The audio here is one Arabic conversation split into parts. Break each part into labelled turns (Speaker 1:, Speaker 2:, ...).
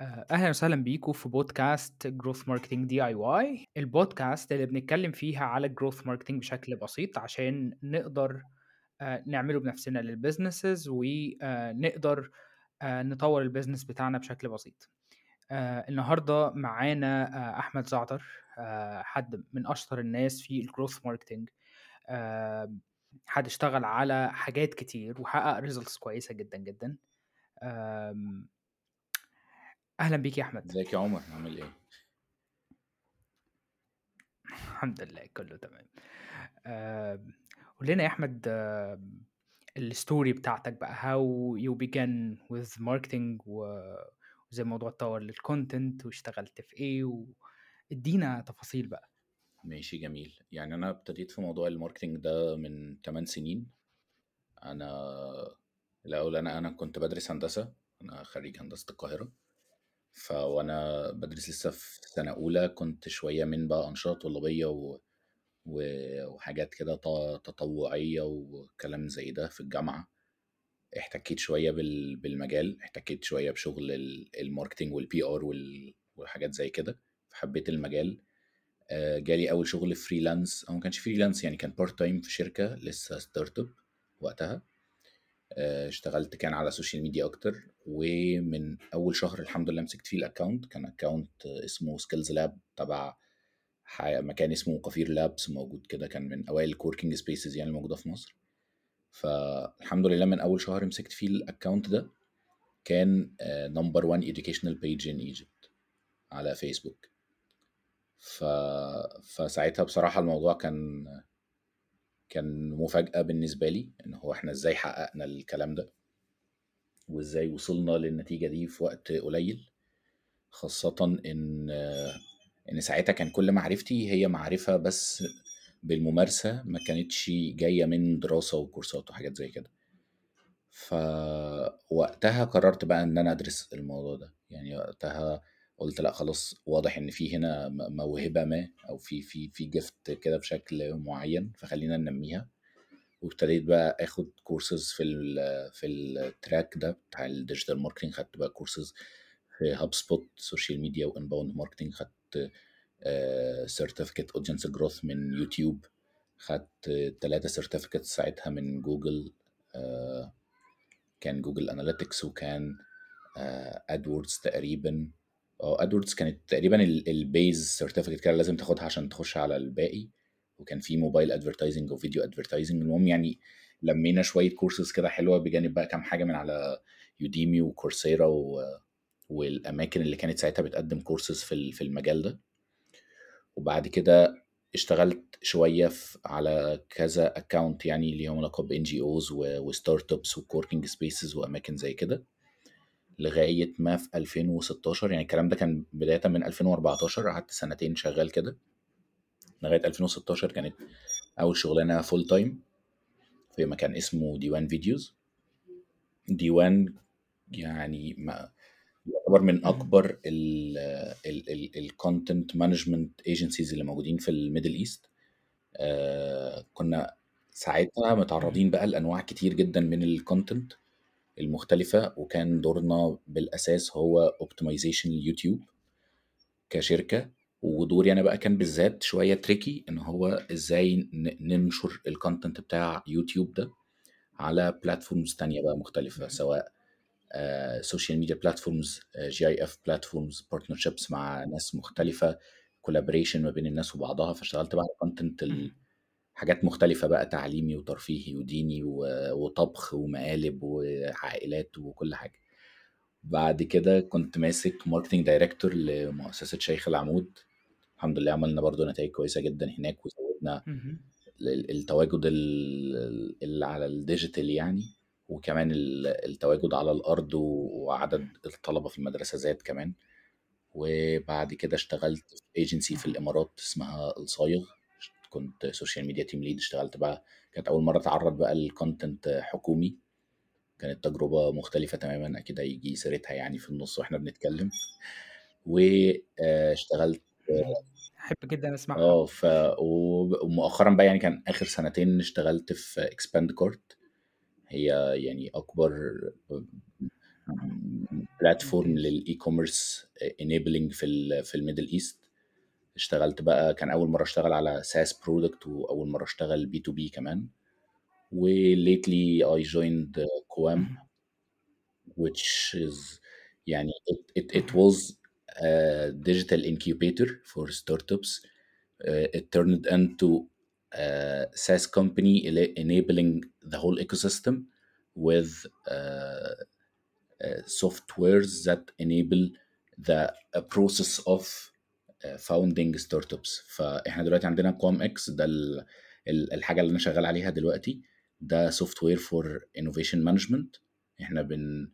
Speaker 1: آه، أهلا وسهلا بيكم في بودكاست Growth Marketing DIY البودكاست اللي بنتكلم فيها على ال growth marketing بشكل بسيط عشان نقدر آه، نعمله بنفسنا لل businesses ونقدر آه، نطور ال business بتاعنا بشكل بسيط. النهارده معانا أحمد زعتر حد من أشطر الناس في ال growth marketing حد اشتغل على حاجات كتير وحقق results كويسة جدا جدا. أهلا بيك يا أحمد.
Speaker 2: إزيك يا عمر؟ عامل إيه؟
Speaker 1: الحمد لله كله تمام. قول لنا يا أحمد ال story بتاعتك بقى how you began with marketing وزي موضوع التطور لل content واشتغلت في إيه ادينا تفاصيل بقى.
Speaker 2: ماشي جميل. يعني أنا ابتديت في موضوع ال marketing ده من 8 سنين. أنا الأول أنا أنا كنت بدرس هندسة أنا خريج هندسة القاهرة. فوانا بدرس لسه في سنة أولى كنت شوية من بقى أنشطة طلابية و... و... وحاجات كده تطوعية وكلام زي ده في الجامعة. احتكيت شوية بال... بالمجال احتكيت شوية بشغل ال marketing وال PR وال... وحاجات زي كده فحبيت المجال. آه، جالي أول شغل freelance أو ما كانش freelance يعني كان part time في شركة لسه start up وقتها. اشتغلت كان على ال social media أكتر ومن أول شهر الحمد لله مسكت فيه ال account كان account اسمه Skills Lab تبع مكان اسمه Qafeer Labs موجود كده كان من أوائل ال coworking spaces يعني الموجودة في مصر. فالحمد لله من أول شهر مسكت فيه ال account ده كان number 1 educational page in Egypt على فيسبوك ف... فساعتها بصراحة الموضوع كان كان مفاجأة بالنسبة لي إن هو إحنا إزاي حققنا الكلام ده وإزاي وصلنا للنتيجة دي في وقت قليل خاصة إن إن ساعتها كان كل معرفتي هي معرفة بس بالممارسة ما كانتش جاية من دراسة وكورسات وحاجات زي كده. فوقتها قررت بقى إن أنا أدرس الموضوع ده يعني وقتها قلت لأ خلاص واضح إن في هنا موهبة ما أو في في في gift كده بشكل معين فخلينا ننميها. وابتديت بقى آخد كورسز في ال في ال track ده بتاع ال digital marketing خدت بقى كورسز في HubSpot social media و inbound marketing خدت certificate audience growth من يوتيوب خدت ثلاثة certificate ساعتها من جوجل آه كان Google Analytics وكان AdWords آه تقريبا. آه AdWords كانت تقريبا ال base certificate كده لازم تاخدها عشان تخش على الباقي وكان في mobile advertising و video advertising المهم يعني لمينا شوية كورسز كده حلوة بجانب بقى كام حاجة من على Udemy و Coursera و... والأماكن اللي كانت ساعتها بتقدم كورسز في في المجال ده. وبعد كده اشتغلت شوية في على كذا account يعني ليهم علاقه ب NGOs و startups و coworking spaces وأماكن زي كده. لغاية ما في 2016 يعني الكلام ده كان بداية من 2014 قعدت سنتين شغال كده. لغاية 2016 كانت أول شغلانة full time في مكان اسمه ديوان videos. ديوان يعني ما يعتبر من أكبر ال content management agencies اللي موجودين في ال Middle East. آه كنا ساعتها متعرضين بقى لأنواع كتير جدا من ال content المختلفة وكان دورنا بالأساس هو optimization ال YouTube كشركة. ودوري أنا بقى كان بالذات شوية tricky إن هو إزاي ننشر ال content بتاع يوتيوب ده على platforms تانية بقى مختلفة سواء social media platforms GIF platforms partnerships مع ناس مختلفة collaboration ما بين الناس وبعضها فاشتغلت بقى على content حاجات مختلفة بقى تعليمي وترفيهي وديني وطبخ ومقالب وعائلات وكل حاجة. بعد كده كنت ماسك marketing director لمؤسسة شيخ العمود. الحمد لله عملنا برضو نتائج كويسة جدا هناك وزودنا التواجد اللي على ال digital يعني وكمان التواجد على الأرض وعدد الطلبة في المدرسة زاد كمان. وبعد كده اشتغلت في ايجنسي في الإمارات اسمها الصايغ كنت social media team lead اشتغلت بقى كانت أول مرة أتعرض بقى لل content حكومي. كانت تجربة مختلفة تماما أكيد هيجي سيرتها يعني في النص وإحنا بنتكلم. واشتغلت
Speaker 1: أحب جدا أسمعها.
Speaker 2: آه ف ومؤخرا بقى يعني كان آخر سنتين اشتغلت في ExpandCart هي يعني أكبر
Speaker 1: platform.
Speaker 2: لل e-commerce enabling في ال في ال Middle East اشتغلت بقى كان اول مره اشتغل على ساس برودكت واول مره اشتغل بي تو بي كمان وليتلي I joined uh, Coam
Speaker 1: مهم.
Speaker 2: which is يعني it, it, it
Speaker 1: مهم.
Speaker 2: was a digital incubator for startups. Uh, it turned into a SaaS company ela- enabling the whole ecosystem with uh, uh, softwares that enable the a process of uh, founding startups. فإحنا دلوقتي عندنا كوام إكس ده ال- ال- الحاجة اللي أنا شغال عليها دلوقتي. ده software for innovation management إحنا بن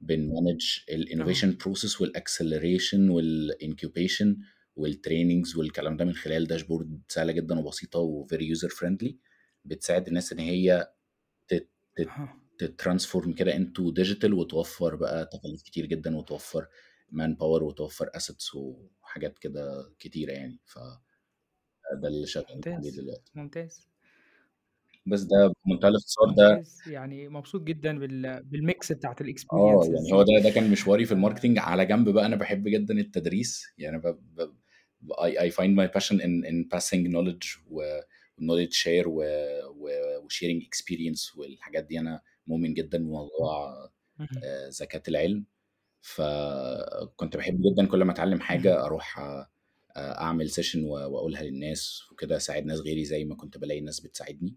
Speaker 2: بنمانج الانوفيشن بروسيس والاكسلريشن والانكيوبيشن والتريننجز والكلام ده من خلال dashboard سهلة جدا وبسيطة و very user friendly بتساعد الناس إن هي.
Speaker 1: ت
Speaker 2: transform كده into digital وتوفر بقى تكاليف كتير جدا وتوفر manpower وتوفر assets وحاجات كده كتيرة يعني فده اللي شغالين عليه
Speaker 1: ممتاز
Speaker 2: دلوقتي.
Speaker 1: ممتاز.
Speaker 2: بس ده بمنتهى الاختصار ده
Speaker 1: ممتاز يعني مبسوط جدا بال... بال mix بتاعت
Speaker 2: آه
Speaker 1: ال experiences
Speaker 2: يعني هو
Speaker 1: دي
Speaker 2: ده ده كان مشواري في
Speaker 1: ال
Speaker 2: marketing. على جنب بقى أنا بحب جدا التدريس يعني ب, ب, ب I, I find my passion in in passing knowledge و knowledge share و, و, و sharing experience والحاجات دي. أنا مؤمن جدا بموضوع
Speaker 1: مهم.
Speaker 2: آه، زكاة العلم. فكنت بحب جدا كل ما
Speaker 1: أتعلم.
Speaker 2: حاجة أروح آه، أعمل session وأقولها للناس وكده أساعد ناس غيري زي ما كنت بلاقي الناس بتساعدني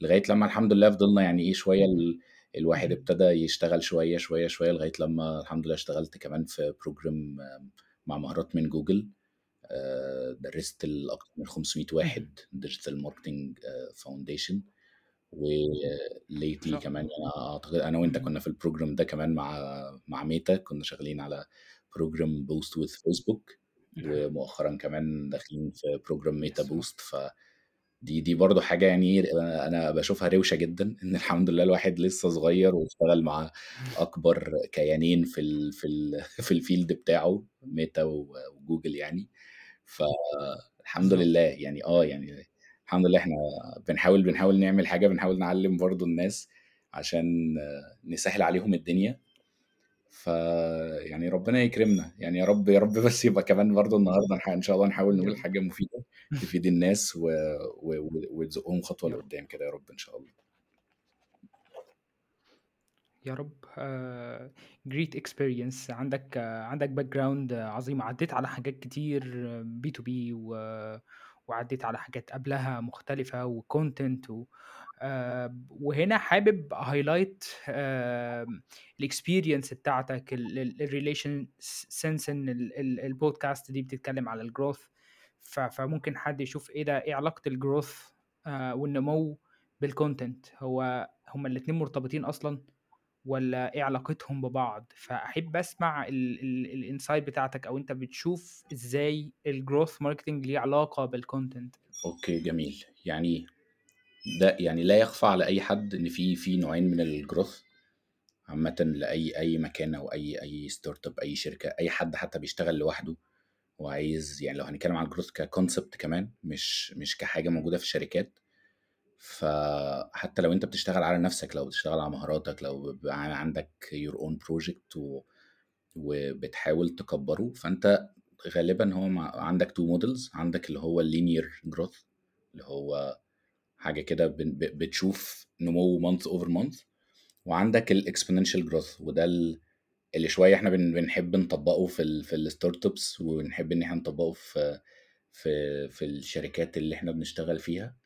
Speaker 2: لغاية لما الحمد لله فضلنا يعني إيه شوية ال... الواحد. ابتدى يشتغل شوية شوية شوية لغاية لما الحمد لله اشتغلت كمان في program مع مهارات من جوجل آه، درست لأكثر من 500
Speaker 1: مهم.
Speaker 2: واحد digital marketing
Speaker 1: foundation
Speaker 2: و
Speaker 1: lately
Speaker 2: كمان
Speaker 1: الله
Speaker 2: أنا أعتقد أنا وأنت
Speaker 1: مهم.
Speaker 2: كنا في ال program ده كمان مع مع Meta كنا شغالين على program Boost with Facebook ومؤخرا كمان داخلين في program
Speaker 1: Meta
Speaker 2: Boost ف دي دي برضه حاجة يعني أنا باشوفها روشة جدًا، إن الحمد لله الواحد لسه صغير واشتغل مع أكبر كيانين في ال في ال في ال field بتاعه Meta و Google يعني، فالحمد لله يعني آه، يعني الحمد لله إحنا بنحاول بنحاول نعمل حاجة، بنحاول نعلّم برضه الناس عشان نسهّل عليهم الدنيا، فيعني ربنا يكرمنا، يعني يا رب يا رب بس يبقى كمان برضه النهارده إن شاء الله نحاول نقول
Speaker 1: رب.
Speaker 2: حاجة مفيدة تفيد الناس و و و وتزقهم
Speaker 1: رب.
Speaker 2: لقدّام كده يا رب إن شاء الله.
Speaker 1: يا رب. آه، great experience. عندك آه، عندك background عظيم. عديت على حاجات كتير B2B وعديت على حاجات قبلها مختلفة و content و آه، وهنا حابب highlight ال experience بتاعتك ال relation since إن ال- ال- البودكاست دي بتتكلم على ال growth فممكن حد يشوف إيه ده إيه علاقة ال growth والنمو بال content هو هما الاتنين مرتبطين أصلا ولا إيه علاقتهم ببعض؟ فأحب أسمع ال insight بتاعتك أو أنت بتشوف إزاي ال growth marketing ليه علاقة بال
Speaker 2: content okay جميل، يعني ده يعني لا يخفى على أي حد إن في في نوعين من الgrowth عامةً لأي أي مكان أو أي أي startup أي شركة، أي حد حتى بيشتغل لوحده وعايز يعني لو هنتكلم عن الgrowth كconcept كمان مش مش كحاجة موجودة في الشركات، فحتى لو أنت بتشتغل على نفسك، لو بتشتغل على مهاراتك، لو عندك own project و وبتحاول تكبّره، فأنت غالبًا هو عندك 2 models عندك اللي هو الlinear growth اللي هو حاجة كده بتشوف نمو month over month وعندك الexponential growth وده ال اللي شوية إحنا بن بنحب نطبّقه في ال في الstartups وبنحب إن إحنا نطبّقه في في في الشركات اللي إحنا بنشتغل فيها.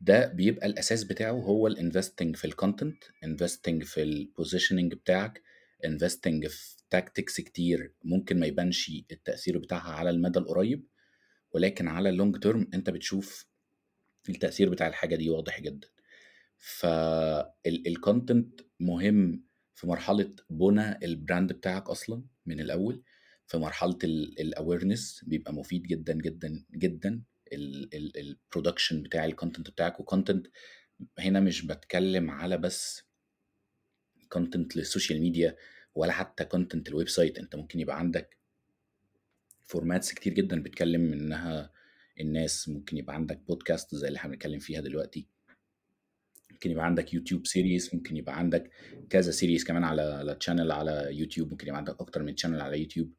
Speaker 2: ده بيبقى الأساس بتاعه هو الinvesting في الcontent investing في الpositioning بتاعك investing في tactics كتير ممكن ما يبانش التأثير بتاعها على المدى القريب، ولكن على الlong term أنت بتشوف التأثير بتاع الحاجة دي واضح جدًا. فال الcontent مهم في مرحلة بُنى الbrand بتاعك أصلًا من الأول، في مرحلة ال الawareness بيبقى مفيد جدًا، جدًا، جدًا ال ال الproduction بتاع الcontent بتاعك وcontent هنا مش باتكلم على بس content لل social media ولا حتى content الwebsite أنت ممكن يبقى عندك formats كتير جدًا بتكلم منها الناس، ممكن يبقى عندك podcast زي اللي إحنا بنتكلم فيها دلوقتي. ممكن يبقى عندك يوتيوب series ممكن يبقى عندك كذا series كمان على على channel على يوتيوب ممكن يبقى عندك أكتر من channel على يوتيوب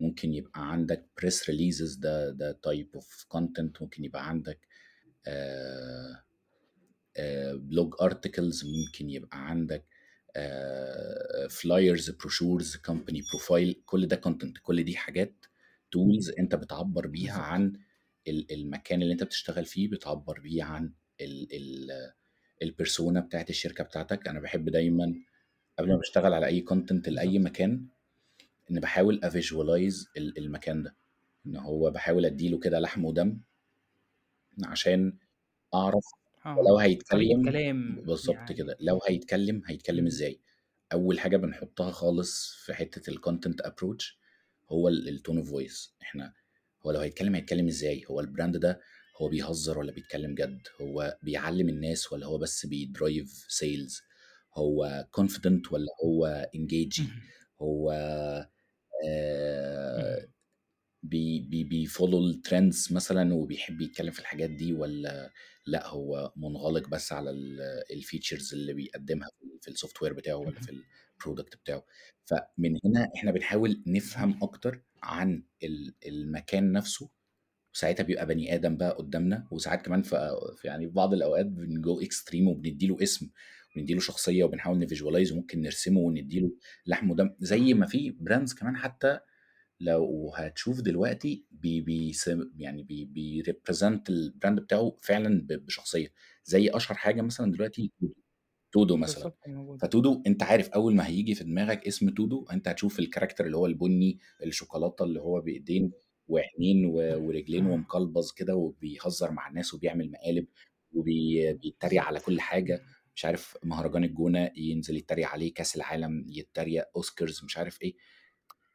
Speaker 2: ممكن يبقى عندك press releases ده ده type of content ممكن يبقى عندك blog articles ممكن يبقى عندك flyers brochures company profile كل ده content كل دي حاجات tools انت بتعبر بيها عن ال- المكان اللي انت بتشتغل فيه بتعبر بيه عن ال ال ال persona بتاعت الشركة بتاعتك. أنا بحب دايما قبل ما بشتغل على أي content
Speaker 1: لأي
Speaker 2: مكان إن بحاول ا visualize المكان ده. إن هو بحاول أديله كده لحم ودم عشان أعرف لو
Speaker 1: آه. طريقة
Speaker 2: هيتكلم
Speaker 1: كلام
Speaker 2: بالظبط
Speaker 1: يعني.
Speaker 2: كده. لو هيتكلم هيتكلم. إزاي؟ أول حاجة بنحطها خالص في حتة ال content approach هو ال tone of voice إحنا هو لو هيتكلم هيتكلم إزاي؟ هو ال brand ده هو بيهزر ولا بيتكلم جد؟ هو بيعلم الناس ولا هو بس بي drive sales هو confident ولا هو انجيجي. هو آه
Speaker 1: مهم.
Speaker 2: بي بي بي follow ال trends مثلا وبيحب يتكلم في الحاجات دي ولا لأ هو منغلق بس على ال features اللي بيقدمها في- في ال software بتاعه ولا في
Speaker 1: مهم.
Speaker 2: ال product بتاعه فمن هنا إحنا بنحاول نفهم. أكتر عن ال- المكان نفسه وساعتها بيبقى بني آدم بقى قدامنا وساعات كمان في في- يعني في بعض الأوقات بن go extreme وبنديله اسم ونديله شخصية وبنحاول ن visualize وممكن نرسمه ونديله لحم ودم زي ما في brands كمان حتى لو هتشوف دلوقتي بي بي يعني بي بي represent ال brand بتاعه فعلا بشخصية. زي أشهر حاجة مثلا دلوقتي تودو. مثلا.
Speaker 1: موجود
Speaker 2: فتودو أنت عارف أول ما هيجي في دماغك اسم تودو أنت هتشوف ال character اللي هو البني الشوكولاتة اللي هو بإيدين وعينين ورجلين ومقلبظ كده وبيهزر مع الناس وبيعمل مقالب وبيتريق على كل حاجة. مش عارف مهرجان الجونة ينزل يتريق عليه كأس العالم يتريق أوسكارز مش عارف إيه.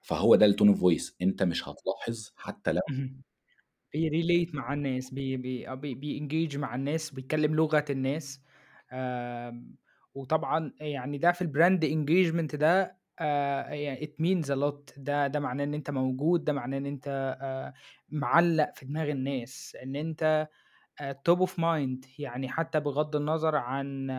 Speaker 2: فهو ده ال tone of voice أنت مش هتلاحظ حتى لو.
Speaker 1: بي relate مع الناس بي بي آه بي بيengage مع الناس بيتكلم لغة الناس. وطبعا يعني ده في ال brand engagement ده means a lot. ده ده معناه إن أنت موجود ده معناه إن أنت آه، معلق في دماغ الناس. إن أنت top of mind يعني حتى بغض النظر عن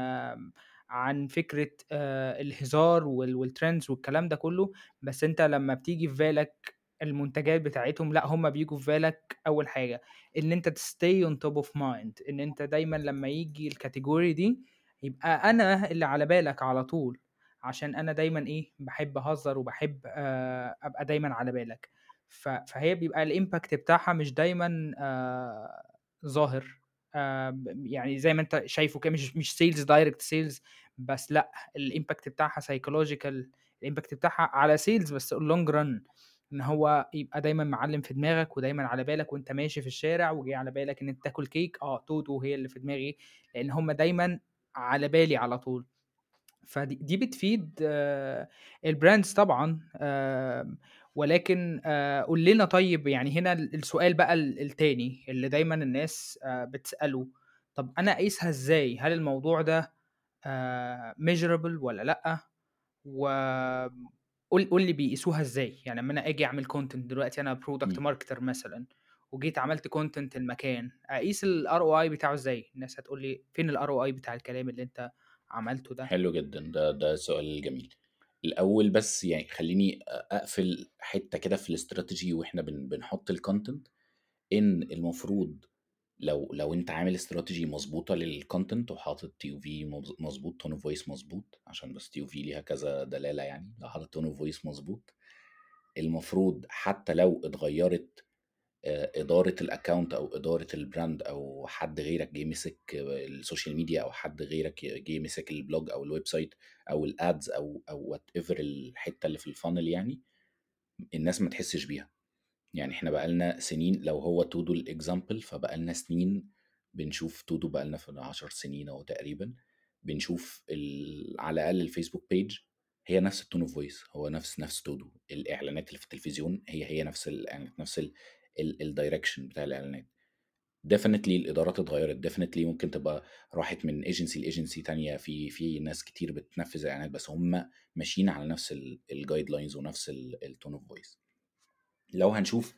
Speaker 1: عن فكرة آه، الهزار وال- وال trends والكلام ده كله بس انت لما بتيجي في بالك المنتجات بتاعتهم لأ هم بيجوا في بالك أول حاجة إن انت ت stay on top of mind إن انت دايما لما يجي ال category دي يبقى أنا اللي على بالك على طول عشان أنا دايما إيه بحب أهزر وبحب آه، أبقى دايما على بالك. فهي بيبقى ال impact بتاعها مش دايما آه، ظاهر آه، يعني زي ما انت شايفه كده مش مش sales direct sales بس لأ ال impact بتاعها psychological ال impact بتاعها على sales بس ال long run إن هو يبقى دايما معلم في دماغك ودايما على بالك وأنت ماشي في الشارع وجاي على بالك إن أنت تاكل كيك آه تودو هي اللي في دماغي لأن هم دايما على بالي على طول. فدي دي بتفيد آه، ال brands طبعا آم، ولكن آه، قول لنا طيب يعني هنا ال- السؤال بقى ال- التاني اللي دايما الناس آه، بتسأله طب أنا أقيسها إزاي؟ هل الموضوع ده measurable ولا لأ؟ وقول قول لي بيقيسوها إزاي؟ يعني لما أنا آجي أعمل content دلوقتي أنا
Speaker 2: product.
Speaker 1: marketer مثلا وجيت عملت content المكان أقيس ال ROI بتاعه إزاي؟ الناس هتقول لي فين ال ROI بتاع الكلام اللي أنت عملته ده؟
Speaker 2: حلو جدا ده ده سؤال جميل. الأول بس يعني خليني أقفل حتة كده في الاستراتيجي وإحنا بن بنحط ال content إن المفروض لو لو أنت عامل استراتيجي مظبوطة لل content وحاطط TV مظبوط tone of voice مظبوط عشان بس TV ليها كذا دلالة يعني لو حاطط tone of voice مظبوط المفروض حتى لو اتغيرت آه، إدارة ال account أو إدارة ال brand أو حد غيرك جه مسك ال social media أو حد غيرك جه مسك ال blog أو ال website أو ال ads أو أو whatever الحتة اللي في ال funnel يعني الناس ما تحسش بيها يعني إحنا بقالنا سنين لو هو تودو ال example فبقالنا سنين بنشوف تودو بقالنا في 10 سنين أو تقريبا بنشوف. على الأقل الفيسبوك page هي نفس ال tone of voice هو نفس نفس تودو الإعلانات اللي في التلفزيون هي هي نفس الاعلانات نفس ال direction بتاع الإعلانات. definitely الإدارات اتغيرت. definitely ممكن تبقى راحت من agency ل agency تانية. في في ناس كتير بتنفذ إعلانات بس هم ماشيين على نفس ال guidelines ونفس ال tone of voice لو هنشوف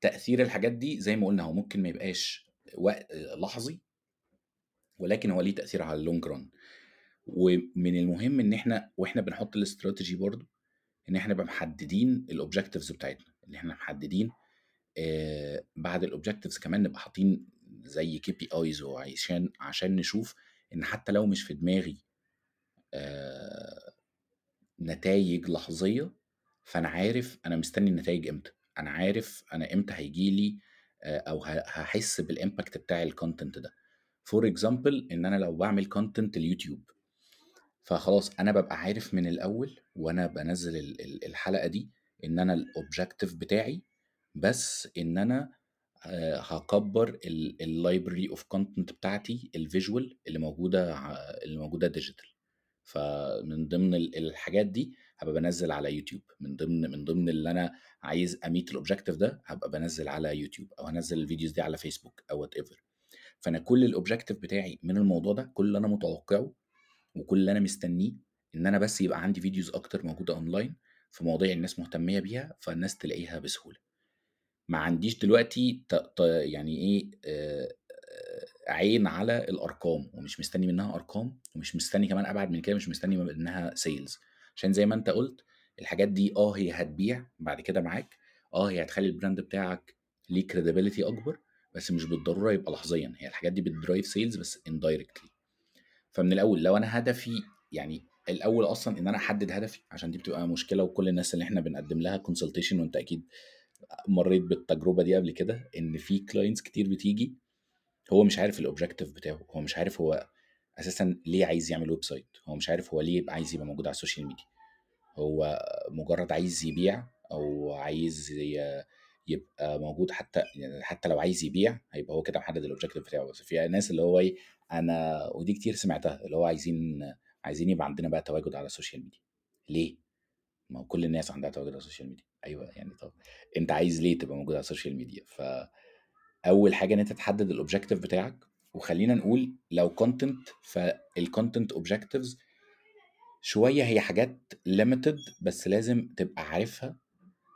Speaker 2: تأثير الحاجات دي زي ما قلنا هو ممكن ما يبقاش وقت لحظي ولكن هو ليه تأثير على ال long run ومن المهم إن إحنا وإحنا بنحط الاستراتيجي برضو إن إحنا نبقى محددين ال objectives بتاعتنا. إن إحنا محددين بعد ال objectives كمان نبقى حاطين زي KPIs وعشان عشان نشوف إن حتى لو مش في دماغي آه نتائج لحظية فأنا عارف أنا مستني النتائج إمتى. أنا عارف أنا إمتى هيجي لي آه أو هحس بال impact بتاع ال content ده. for example إن أنا لو بعمل content اليوتيوب فخلاص أنا ببقى عارف من الأول وأنا بنزل الحلقة دي إن أنا ال objective بتاعي بس إن أنا هكبر ال library of content بتاعتي ال visual اللي موجودة اللي موجودة digital فمن ضمن الحاجات دي هبقى بنزل على يوتيوب. من ضمن من ضمن اللي أنا عايز أ meet ال objective ده هبقى بنزل على يوتيوب أو هنزل ال videos دي على فيسبوك أو whatever فأنا كل ال objective بتاعي من الموضوع ده كل اللي أنا متوقعه وكل اللي أنا مستنيه إن أنا بس يبقى عندي videos أكتر موجودة اونلاين في مواضيع الناس مهتمية بيها فالناس تلاقيها بسهولة. ما عنديش دلوقتي ت... ت... يعني إيه آه... عين على الأرقام ومش مستني منها أرقام ومش مستني كمان أبعد من كده مش مستني منها sales عشان زي ما أنت قلت الحاجات دي آه هي هتبيع بعد كده معاك آه هي هتخلي ال brand بتاعك ليه credibility أكبر بس مش بالضرورة يبقى لحظيا. هي الحاجات دي بت drive sales بس indirectly فمن الأول لو أنا هدفي يعني الأول أصلا إن أنا أحدد هدفي عشان دي بتبقى مشكلة وكل الناس اللي إحنا بنقدم لها consultation وأنت أكيد مريت بالتجربة دي قبل كده إن في clients كتير بتيجي هو مش عارف ال objective بتاعه هو مش عارف هو أساسا ليه عايز يعمل website هو مش عارف هو ليه يبقى عايز يبقى موجود على ال social media. هو مجرد عايز يبيع أو عايز يبقى موجود حتى يعني حتى لو عايز يبيع هيبقى هو كده محدد ال objective بتاعه. بس في ناس اللي هو إيه أنا ودي كتير سمعتها اللي هو عايزين عايزين يبقى عندنا بقى تواجد على ال social media. ليه؟ ما هو كل الناس عندها تواجد على ال social media. أيوه يعني طب أنت عايز ليه تبقى موجود على ال social media؟ فأول حاجة إن أنت تحدد ال objective بتاعك وخلينا نقول لو content فال content objectives شوية هي حاجات limited بس لازم تبقى عارفها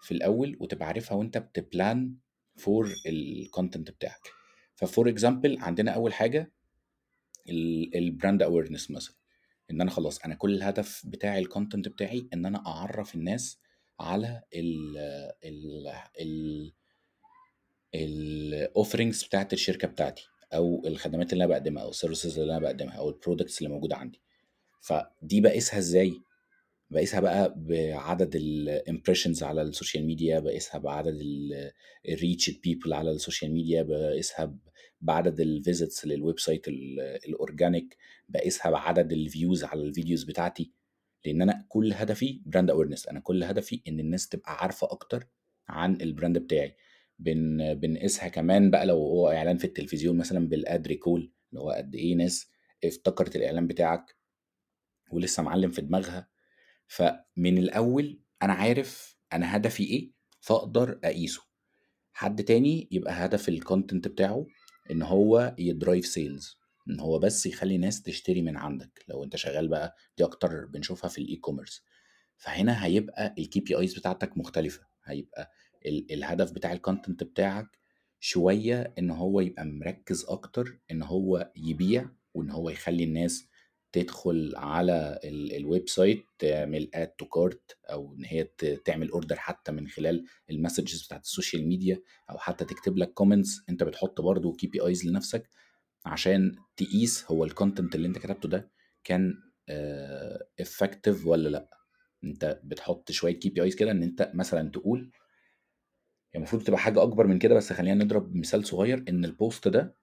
Speaker 2: في الأول وتبقى عارفها وأنت بت plan for ال content بتاعك. ف for example عندنا أول حاجة ال brand awareness مثلا. إن أنا خلاص أنا كل الهدف بتاع ال content بتاعي إن أنا أعرف الناس على ال ال ال ال offerings بتاعت الشركة بتاعتي أو الخدمات اللي أنا بقدمها أو ال services اللي أنا بقدمها أو ال products اللي موجودة عندي. فدي بقيسها إزاي؟ بقيسها بقى بعدد ال impressions على ال social media بقيسها بعدد ال reached people على ال social media بقيسها بعدد ال visits لل website ال organic بقيسها بعدد ال views على ال videos بتاعتي. لأن أنا كل هدفي brand awareness أنا كل هدفي إن الناس تبقى عارفة أكتر عن ال brand بتاعي. بن بنقيسها كمان بقى لو هو إعلان في التلفزيون مثلا بال ad recall اللي هو قد إيه ناس افتكرت الإعلان بتاعك ولسه معلم في دماغها. فمن الأول أنا عارف أنا هدفي إيه فأقدر أقيسه. حد تاني يبقى هدف ال content بتاعه إن هو ي drive sales إن هو بس يخلي ناس تشتري من عندك لو أنت شغال بقى دي أكتر بنشوفها في ال e-commerce فهنا هيبقى ال KPIs بتاعتك مختلفة هيبقى ال الهدف بتاع ال content بتاعك شوية إن هو يبقى مركز أكتر إن هو يبيع وإن هو يخلي الناس تدخل على ال website تعمل add to cart أو إن هي تعمل order حتى من خلال ال messages بتاعت ال social media أو حتى تكتب لك comments أنت بتحط KPIs لنفسك عشان تقيس هو ال content اللي انت كتبته ده كان effective ولا لأ. انت بتحط شوية KPIs كده ان انت مثلا تقول هي المفروض تبقى حاجة أكبر من كده بس خلينا نضرب مثال صغير إن ال post ده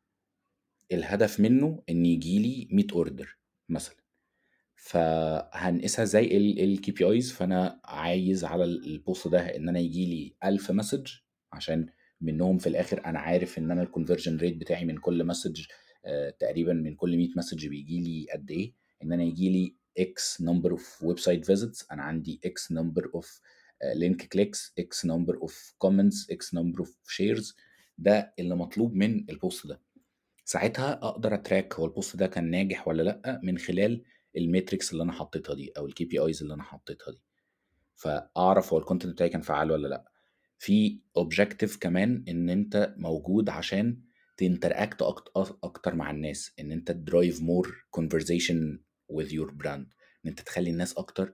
Speaker 2: الهدف منه إن يجي لي 100 order مثلا. فهنقيسها زي ال KPIs فأنا عايز على ال post ده إن أنا يجي لي 1000 message عشان منهم في الآخر أنا عارف إن أنا ال conversion rate بتاعي من كل message آه تقريبا من كل 100 message بيجي لي قد إيه. إن أنا يجي لي X number of website visits أنا عندي X number of link clicks X number of comments X number of shares ده اللي مطلوب من ال post ده. ساعتها أقدر أ track هو ال post ده كان ناجح ولا لأ من خلال ال metrics اللي أنا حطيتها دي أو ال KPIs اللي أنا حطيتها دي. فأعرف هو ال content بتاعي كان فعال ولا لأ. في objective كمان إن أنت موجود عشان أ أكتر مع الناس، إن أنت drive more conversation with your brand إن أنت تخلّي الناس أكتر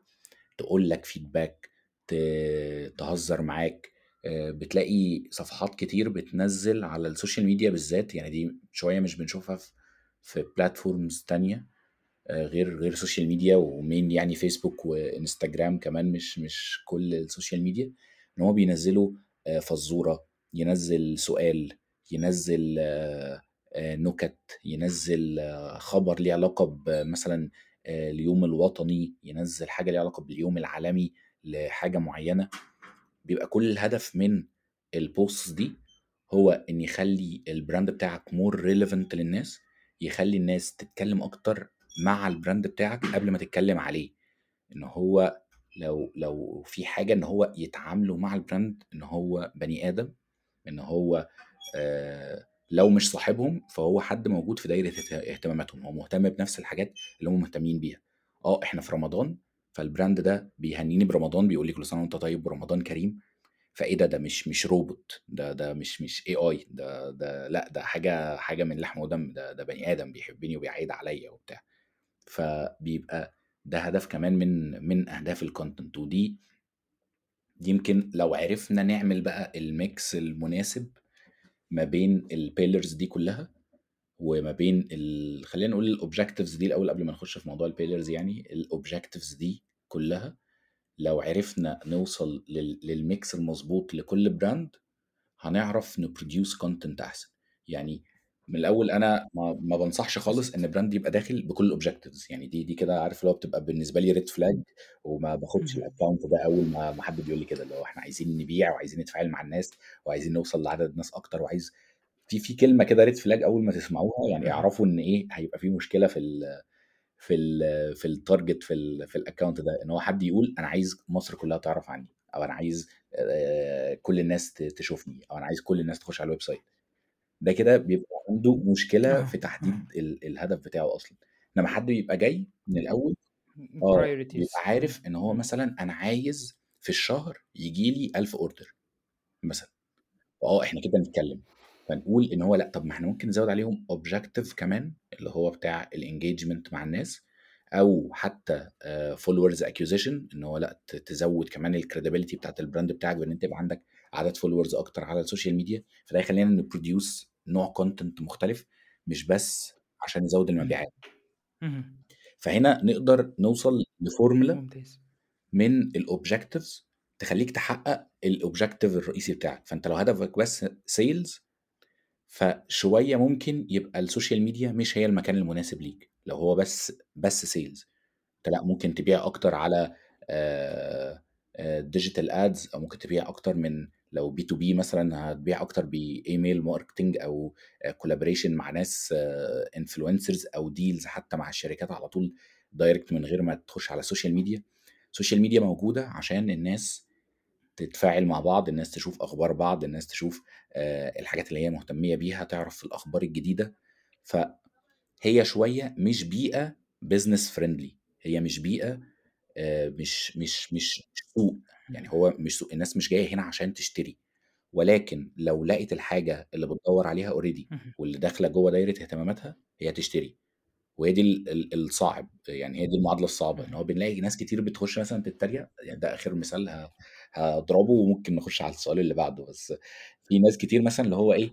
Speaker 2: تقول لك ت تهزر معاك، آآ بتلاقي صفحات كتير بتنزّل على السوشيال ميديا بالذات، يعني دي شوية مش بنشوفها في في platforms تانية آآ غير غير السوشيال ميديا و main يعني فيسبوك وإنستجرام كمان مش مش كل السوشيال ميديا، إن هُم بينزّلوا آآ فزورة، ينزّل سؤال، ينزّل آآ نكت، ينزّل خبر ليه علاقة بمثلًا آآ اليوم الوطني، ينزّل حاجة ليها علاقة باليوم العالمي لحاجة معيّنة، بيبقى كل الهدف من ال posts دي هو إن يخلّي ال brand بتاعك more relevant للناس، يخلّي الناس تتكلم أكتر مع الbrand بتاعك قبل ما تتكلم عليه، إن هو لو لو في حاجة إن هو يتعاملوا مع الbrand إن هو بني آدم، إن هو لو مش صاحبهم فهو حد موجود في دايرة اهت اهتماماتهم، هو مهتم بنفس الحاجات اللي هُم مهتمين بيها، آه إحنا في رمضان فالbrand ده بيهنّيني برمضان بيقول لي كل سنة وأنت طيب ورمضان كريم، فإيه ده، ده مش مش روبوت ده ده مش مش AI ده ده لأ ده حاجة حاجة من لحم ودم، ده ده بني آدم بيحبني وبيعايد عليَّ وبتاع، فبيبقى ده هدف كمان من من أهداف الcontent. ودي دي يمكن لو عرفنا نعمل بقى الmix المناسب ما بين الpillars دي كلّها، وما بين ال خلّينا نقول الobjectives دي الأول قبل ما نخش في موضوع الpillars يعني، الobjectives دي كلّها لو عرفنا نوصل لل للmix المضبوط لكل brand هنعرف نproduce content أحسن، يعني من الأول أنا ما ما بانصحش خالص إن brand يبقى داخل بكل الobjectives يعني دي دي كده عارف اللي هو بتبقى بالنسبة لي red flag وما باخدش
Speaker 1: اهم.
Speaker 2: الaccount ده أول ما ما حد بيقول لي كده، اللي هو إحنا عايزين نبيع وعايزين نتفاعل مع الناس وعايزين نوصل لعدد ناس أكتر وعايز في في كلمة كده red flag أول ما تسمعوها يعني. اعرفوا إن إيه هيبقى في مشكلة في ال في ال في الtarget في ال في الaccount ده، إن هو حد يقول أنا عايز مصر كلّها تعرف عني، أو أنا عايز كل الناس تشوفني، أو أنا عايز كل الناس تخش على الwebsite ده كده بيبقى عنده مشكلة
Speaker 1: آه،
Speaker 2: في
Speaker 1: آه.
Speaker 2: تحديد ال الهدف بتاعه أصلًا، إنما حد بيبقى جاي من الأول آه، بيبقى عارف إن هو. مثلًا أنا عايز في الشهر ييجي لي 1000 order مثلًا، وآه إحنا كده نتكلم، فنقول إن هو لأ طب ما إحنا ممكن نزوّد عليهم objective كمان اللي هو بتاع الengagement مع الناس، أو حتى آآ followers acquisition إن هو لأ ت تزوّد كمان الcredibility بتاعة الbrand بتاعك بإن أنت يبقى عندك عدد followers أكتر على السوشيال ميديا، فده يخلّينا ن produce نوع content مختلف، مش بس عشان
Speaker 1: إمم.
Speaker 2: المبيعات. فهنا نقدر نوصل لفورمولا
Speaker 1: ممتاز.
Speaker 2: من ال objectives تخلّيك تحقق ال objective الرئيسي بتاعك، فأنت لو هدفك بس sales فشوية ممكن يبقى السوشيال ميديا مش هي المكان المناسب ليك، لو هو بس بس sales أنت لأ ممكن تبيع أكتر على آآ آآ digital ads أو ممكن تبيع أكتر من لو B2B مثلًا هتبيع ب email marketing أو آآ collaboration مع ناس influencers أو deals حتى مع الشركات على طول direct من غير ما تخش على السوشيال ميديا، السوشيال ميديا موجودة عشان الناس تتفاعل مع بعض، الناس تشوف أخبار بعض، الناس تشوف آآ الحاجات اللي هي مهتمية بيها، تعرف الأخبار الجديدة، فهي شوية مش بيئة business friendly هي مش بيئة آآ مش مش مش مش سوق، يعني
Speaker 1: إمم.
Speaker 2: هو مش سوق، الناس مش جاية هنا عشان تشتري، ولكن لو لقت الحاجة اللي بتدوّر عليها
Speaker 1: اهم.
Speaker 2: واللي داخلة جوّه دايرة اهتماماتها هي هتشتري، وهي دي ال ال الصعب، يعني هي دي المعادلة الصعبة، إن هو
Speaker 1: اهم.
Speaker 2: بنلاقي ناس كتير بتخش مثلًا تتريق، يعني ده آخر مثال ه هاضربه وممكن نخش على السؤال اللي بعده، بس في ناس كتير مثلًا اللي هو إيه،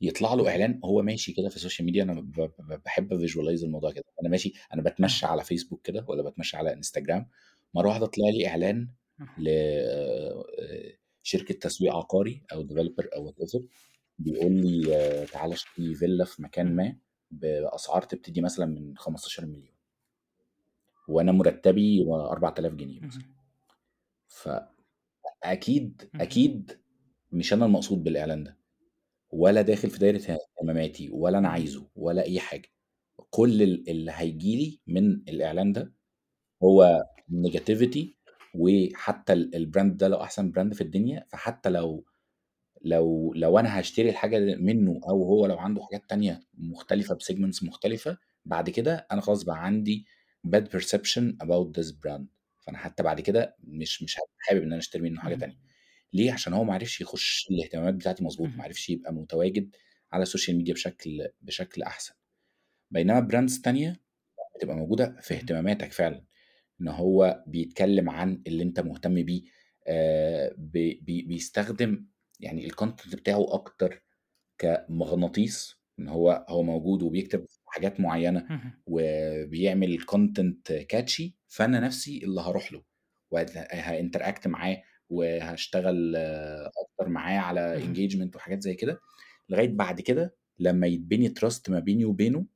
Speaker 2: يطلع له
Speaker 1: اهم.
Speaker 2: إعلان هو ماشي كده في السوشيال ميديا أنا ب ب باحب أvisualize الموضوع كده، أنا ماشي أنا باتمشى
Speaker 1: آه.
Speaker 2: على فيسبوك كده والّا باتمشى على إنستجرام، مرّة واحدة طلع لي إعلان
Speaker 1: أها.
Speaker 2: ل آآ شركة تسويق عقاري أو developer أو whatever بيقول لي تعالَ اشتري فيلا في مكان. ما بأسعار تبتدي مثلًا من 15.000.000 وأنا مرتبي 4000 جنيه مثلًا.
Speaker 1: اهم.
Speaker 2: أكيد مش أنا المقصود بالإعلان ده، ولا داخل في دايرة اهتماماتي ولا
Speaker 1: اهم.
Speaker 2: عايزه ولا أي حاجة، كل ال اللي هييجي لي من الإعلان ده هو negativity وحتى ال الbrand ده لو أحسن brand في الدنيا، فحتى لو لو لو أنا هاشتري الحاجة د منه أو هو لو عنده حاجات تانية مختلفة بsegments مختلفة، بعد كده أنا خلاص بقى عندي bad perception about this brand فأنا حتى بعد كده مش مش حابب إن أنا أشتري منه حاجة
Speaker 1: اهم.
Speaker 2: تانية، ليه؟ عشان هو ما عرفش يخش الاهتمامات بتاعتي مضبوط، ما. عرفش يبقى متواجد على السوشيال ميديا بشكل بشكل أحسن بينما brands تانية بتبقى موجودة في. اهتماماتك فعلا إن هو بيتكلم عن اللي أنت مهتم بيه آه، بي بي- بيستخدم يعني ال content بتاعه أكتر كمغناطيس إن هو هو موجود وبيكتب حاجات
Speaker 1: معينة.
Speaker 2: وبيعمل content catchy فأنا نفسي اللي هروح له وها interact معاه وهشتغل آه، أكتر معاه على. engagement وحاجات زي كده لغاية بعد كده لما يتبني trust ما بيني وبينه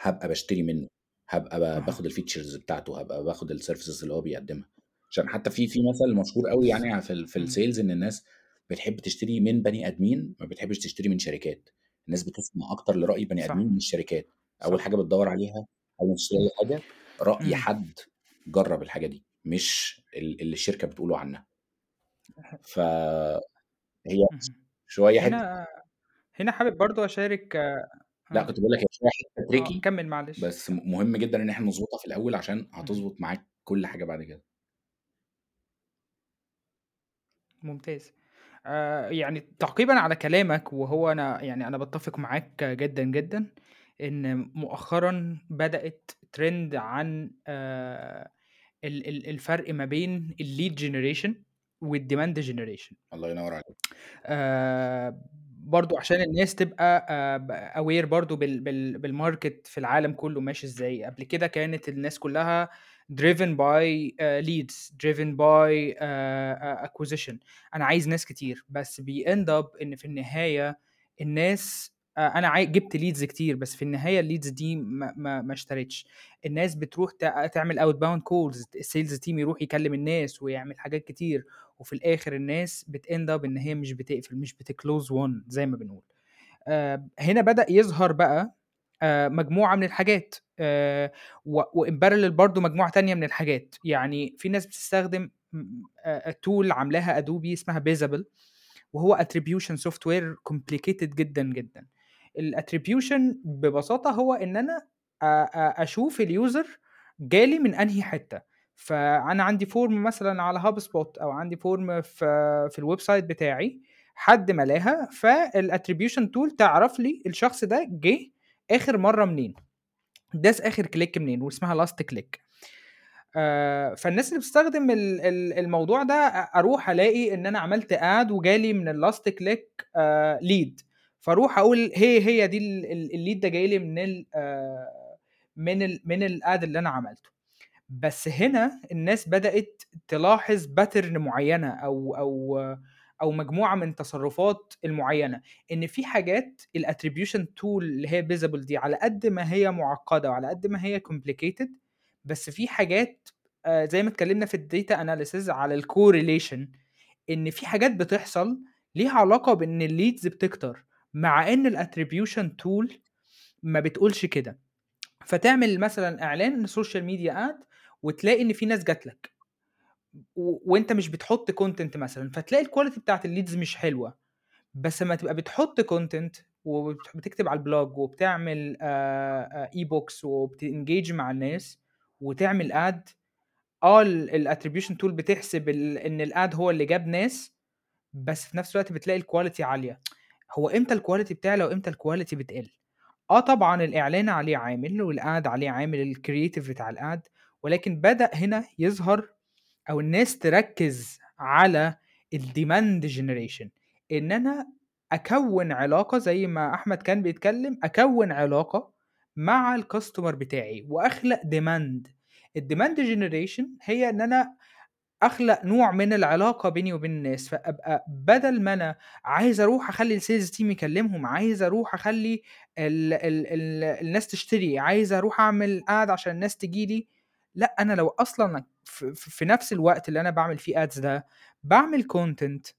Speaker 2: هابقى باشتري منه هابقى ب
Speaker 1: أها.
Speaker 2: باخد ال features بتاعته هابقى باخد ال services اللي هو بيقدمها عشان حتى في في مثل مشهور قوي يعني في في
Speaker 1: إمم.
Speaker 2: ال sales إن الناس بتحب تشتري من بني أدمين ما بتحبش تشتري من شركات الناس بتسمع أكتر لرأي بني. أدمين من الشركات
Speaker 1: أول.
Speaker 2: حاجة بتدور عليها ما تشتري أي حاجة رأي
Speaker 1: إمم.
Speaker 2: حد جرب الحاجة دي مش ال- اللي الشركة بتقوله عنها فهي
Speaker 1: اهم.
Speaker 2: شوية
Speaker 1: هنا هنا حابب برضه أشارك
Speaker 2: لأ
Speaker 1: آه.
Speaker 2: كنت بقول لك هي شوية حتة
Speaker 1: آه،
Speaker 2: تريكي
Speaker 1: كمّل معلش.
Speaker 2: بس م- مهم جدا إن إحنا نظبطها في الأول عشان. هتظبط معاك كل حاجة بعد كده
Speaker 1: ممتاز. آآ يعني تعقيبًا على كلامك وهو أنا يعني أنا باتّفق معاك جدًا، جدًا، إن مؤخرًا بدأت trend عن آآ ال ال الفرق ما بين الlead generation والdemand generation.
Speaker 2: الله ينور عليك
Speaker 1: آآ برضه عشان الناس تبقى آآ ب aware برضه بال بال بالmarket في العالم كُلّه ماشي إزاي. قبل كده كانت الناس كُلّها driven by آآ leads driven by آآ acquisition. أنا عايز ناس كتير، بس بيend up إن في النهاية الناس عاي جِبت leads كتير، بس في النهاية الleads دي ما ما ما اشترتش. الناس بتروح تعمل outbound calls الsales team يروح يكلم الناس ويعمل حاجات كتير. وفي الآخر الناس بتend up إن هي مش بتقفل، مش بتclose one زي ما بنقول. آآ هنا بدأ يظهر بقى آآ مجموعة من الحاجات آآ و وin parallel برضه مجموعة تانية من الحاجات. يعني في ناس بتستخدم آآ tool عاملاها Adobe اسمها Bizible وهو attribution software complicated جدًا، جدًا. الattribution ببساطة هو أ أ أشوف الuser جالي من أنهي حتّة. فأنا عندي form مثلًا على HubSpot أو عندي form في في الwebsite بتاعي، حد ملاها فالattribution tool تعرف لي الشخص ده جه آخر مرّة منين، داس آخر click منين واسمها last click. آآ فالناس اللي بتستخدم ال ال الموضوع ده أ أروح ألاقي إن أنا عملت ad وجالي من click آآ lead فأروح أقول هي هي دي ال ال الlead ده جاي لي من ال آآ من ال من الad اللي أنا عملته. بس هنا الناس بدأت تلاحظ pattern معيّنة أو أو أو مجموعة من تصرفات المعيّنة، إن في حاجات الattribution tool اللي هي Bizible دي على قد ما هي معقّدة وعلى قد ما هي complicated بس في حاجات آآ زي ما اتكلمنا في الdata analysis على الcorrelation إن في حاجات بتحصل ليها علاقة بإن الleads بتكتر، مع إن الattribution tool ما بتقولش كده. فتعمل مثلًا إعلان social media ad وتلاقي إن في ناس جات لك. و وأنت مش بتحط content مثلًا، فتلاقي الquality بتاعة الleads مش حلوة. بس أمّا تبقى بتحط content وبت بتكتب على الblog وبتعمل آآ e-books وبتengage مع الناس وتعمل ad آه ال الattribution tool بتحسب ال إن الad هو اللي جاب ناس، بس في نفس الوقت بتلاقي الquality عالية. هو إمتى الquality بتعلى وإمتى الquality بتقل؟ آه طبعًا الإعلان عليه عامل والad عليه عامل الcreative بتاع الad ولكن بدأ هنا يظهر أو الناس تركّز على الdemand generation إن أنا أكوّن علاقة زي ما أحمد كان بيتكلم، أكوّن علاقة مع الcustomer بتاعي وأخلق demand. الdemand generation هي إن أنا أخلق نوع من العلاقة بيني وبين الناس، فأبقى بدل ما أنا عايز أروح أخلّي الsales team يكلمهم، عايز أروح أخلّي ال ال ال الناس تشتري، عايز أروح أعمل ad عشان الناس تيجي لأ أنا لو ف في نفس الوقت اللي أنا باعمل فيه ads ده، باعمل content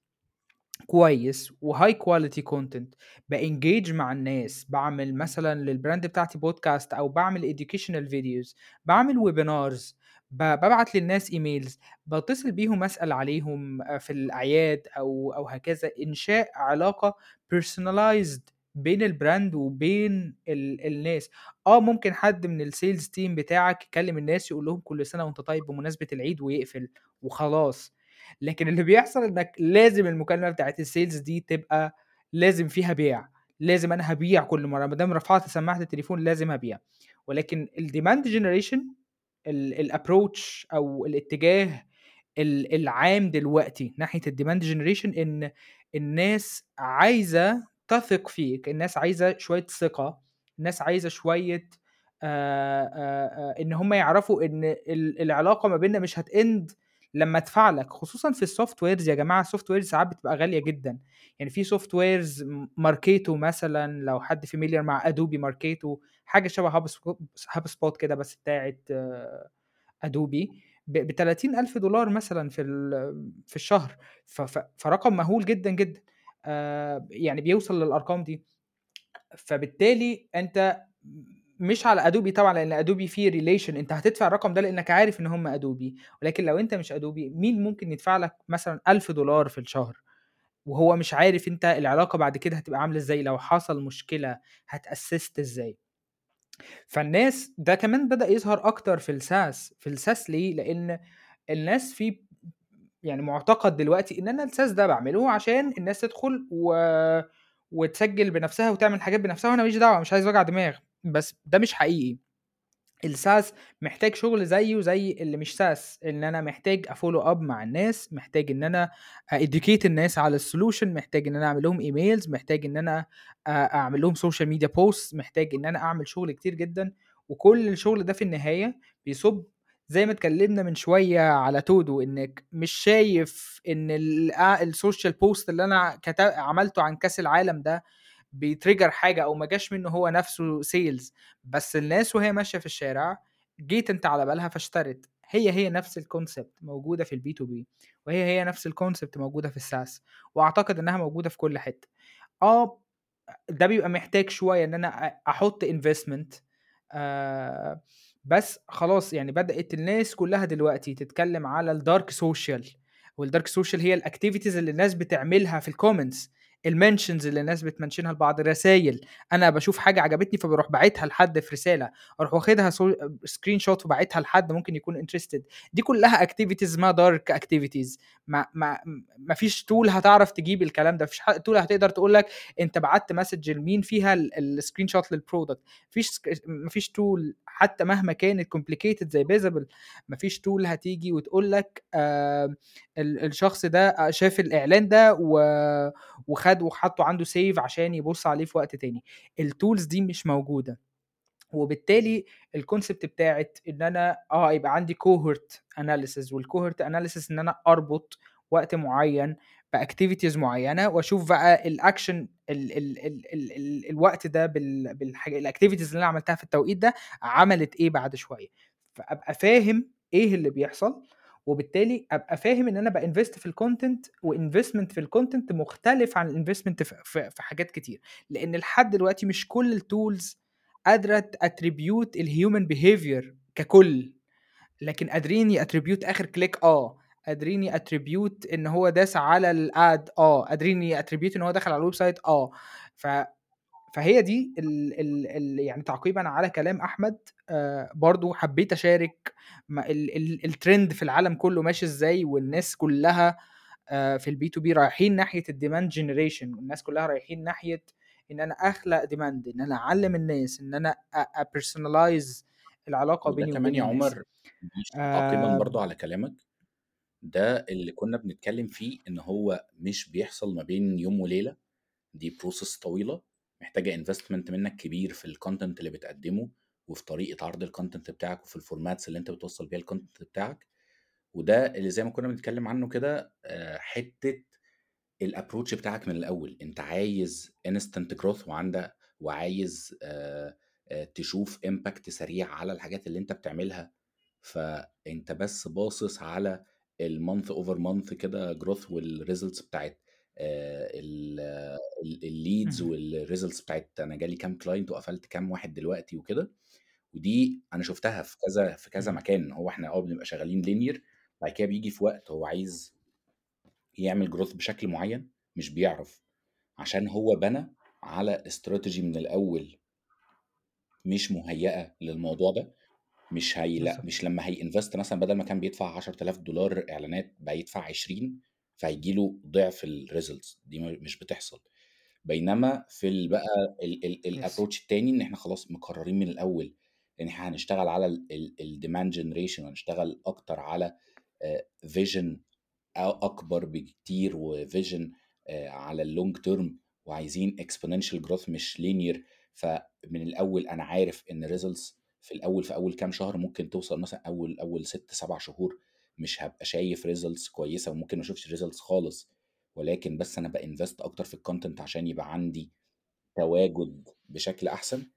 Speaker 1: كويس وhigh quality content بengage مع الناس، باعمل مثلًا للbrand بتاعتي podcast أو باعمل educational videos، باعمل webinars، ب بابعت للناس emails، باتصل بيهم أسأل عليهم آآ في الأعياد أو أو هكذا، إنشاء علاقة personalized بين الbrand وبين ال الناس. آه ممكن حد من الsales team بتاعك يكلم الناس يقول لهم كل سنة وأنت طيب بمناسبة العيد ويقفل وخلاص. لكن اللي بيحصل إنك لازم المكالمة بتاعة ال sales دي تبقى لازم فيها بيع لازم أنا هبيع كل مرة ما دام رفعت سماعة التليفون لازم هبيع ولكن ال demand generation ال approach أو الاتجاه ال- العام دلوقتي ناحية ال demand generation إن الناس عايزة تثق فيك الناس عايزة شوية ثقة الناس عايزة شوية آآ آآ إن هم يعرفوا إن ال- العلاقة ما بيننا مش ه تـ end لما ادفع لك خصوصا في ال softwares يا جماعة ال softwares ساعات بتبقى غالية جدا. يعني في softwares Marketo مثلا لو حد familiar مع Adobe Marketo حاجة شبه HubSpot كده بس بتاعت Adobe ب 30000 دولار مثلا في في الشهر. فرقم مهول جدا جدا. يعني بيوصل للأرقام دي. فبالتالي أنت مش على Adobe طبعا لأن Adobe فيه relation أنت هتدفع الرقم ده لأنك عارف إن هم Adobe ولكن لو أنت مش ادوبي مين ممكن يدفع لك مثلا 1000 دولار في الشهر؟ وهو مش عارف أنت العلاقة بعد كده هتبقى عاملة إزاي؟ لو حصل مشكلة هتأسست إزاي؟ فالناس ده كمان بدأ يظهر أكتر في الساس في الساس ليه؟ لأن الناس في يعني معتقد دلوقتي إن أنا الساس ده بعمله عشان الناس تدخل و... وتسجل بنفسها وتعمل حاجات بنفسها وأنا ماليش دعوة مش عايز وجع دماغ. بس ده مش حقيقي. ال SaaS محتاج شغل زيه زي اللي مش SaaS إن أنا محتاج a follow up مع الناس محتاج إن أنا a educate الناس على ال solution محتاج إن أنا أعمل لهم emails محتاج إن أنا أعمل لهم سوشيال ميديا post محتاج إن أنا أعمل شغل كتير جدا. وكل الشغل ده في النهاية بيصب زي ما اتكلمنا من شوية على to do إنك مش شايف إن ال- آه، ال social post اللي أنا كتب عملته عن كأس العالم ده بي trigger حاجة أو ما جاش منه هو نفسه sales بس الناس وهي ماشية في الشارع جيت أنت على بالها فاشترت. هي هي نفس ال concept موجودة في ال B2B وهي هي نفس ال concept موجودة في ال SaaS وأعتقد إنها موجودة في كل حتة. آه ده بيبقى محتاج شوية إن أنا أحط investment آه بس خلاص يعني بدأت الناس كلها دلوقتي تتكلم على ال dark social وال dark social هي ال activities اللي الناس بتعملها في ال comments ال mentions اللي الناس بت mention ها لبعض الرسائل أنا بشوف حاجة عجبتني فبروح باعتها لحد في رسالة. أروح واخدها screenshot وباعتها لحد ممكن يكون interested دي كلها activities ما dark activities ما ما ما فيش tool هتعرف تجيب الكلام ده. مفيش tool هتقدر تقول لك أنت بعت message لمين فيها ال screenshot لل product مفيش مفيش tool حتى مهما كانت complicated زي visible مفيش tool هتيجي وتقول لك آه ال- الشخص ده شاف الإعلان ده و- وخد وحطه عنده save عشان يبص عليه في وقت تاني. ال tools دي مش موجودة. وبالتالي ال concept بتاعت إن أنا آه يبقى عندي cohort analysis وال cohort analysis إن أنا أربط وقت معين ب activities معينة وأشوف بقى الاكشن ال ال ال ال ال الوقت ده بال بالحاجة ال activities اللي أنا عملتها في التوقيت ده عملت إيه بعد شوية. فأبقى فاهم إيه اللي بيحصل وبالتالي أبقى فاهم إن أنا بانفست في الكونتنت وانفستمنت في الكونتنت مختلف عن ال investment في, في, حاجات كتير. لأن لحد دلوقتي مش كل ال tools قادرة ت attribute ال human behavior ككل. لكن قادرين ي attribute آخر click آه. قادرين ي attribute إن هو داس على ال ad آه. قادرين ي attribute إن هو دخل على ال website آه. ف فهي دي ال ال ال يعني تعقيبا على كلام أحمد آه برضو حبيت أشارك ما ال ال الترند في العالم كله ماشي إزاي والناس كلها آه في ال B2B رايحين ناحية ال demand generation والناس كلها رايحين ناحية إن أنا أخلق demand إن أنا أعلم الناس إن أنا ا personalize
Speaker 2: العلاقة
Speaker 1: بيني
Speaker 2: كمان
Speaker 1: وبين
Speaker 2: يا
Speaker 1: الناس.
Speaker 2: عمر مش تعقيبا
Speaker 1: آه
Speaker 2: برضو على كلامك ده اللي كنا بنتكلم فيه إن هو مش بيحصل ما بين يوم وليلة دي process طويلة. محتاجة investment منك كبير في ال content اللي بتقدمه وفي طريقة عرض ال content بتاعك وفي ال formats اللي انت بتوصل بيها ال content بتاعك. وده اللي زي ما كنا بنتكلم عنه كده آه، حتة ال approach بتاعك من الأول. انت عايز instant growth وعندك وعايز آه، آه، تشوف impact سريع على الحاجات اللي انت بتعملها. فانت بس باصص على ال month over month كده growth وال results بتاعت ال leads
Speaker 1: مهم.
Speaker 2: وال results بتاعت أنا جالي كام client وقفلت كام واحد دلوقتي وكده. ودي أنا شفتها في كذا في كذا. مكان. هو إحنا آه بنبقى شغالين linear بعد كده بيجي في وقت هو عايز يعمل growth بشكل معين مش بيعرف. عشان هو بنى على استراتيجي من الأول مش مهيئة للموضوع ده. مش هي
Speaker 1: لأ
Speaker 2: مش لما هي invest مثلا بدل ما كان بيدفع 10000 دولار إعلانات بقى يدفع 20 فهيجي له ضعف الريزلتس دي مش بتحصل. بينما في بقى ال ال
Speaker 1: Yes.
Speaker 2: الapproach التاني إن إحنا خلاص مقررين من الأول إن إحنا هنشتغل على ال ال الdemand generation وهنشتغل أكتر على أ أكبر بكتير آآ على الlong term وعايزين exponential growth مش linear. فمن الأول أنا عارف إن results في الأول في أول كام شهر ممكن توصل مثلًا أول أول 6، 7 شهور مش هابقى شايف results كويسة وممكن ما أشوفش results خالص، ولكن بس أنا بinvest أكتر في الcontent عشان يبقى عندي تواجد بشكل أحسن،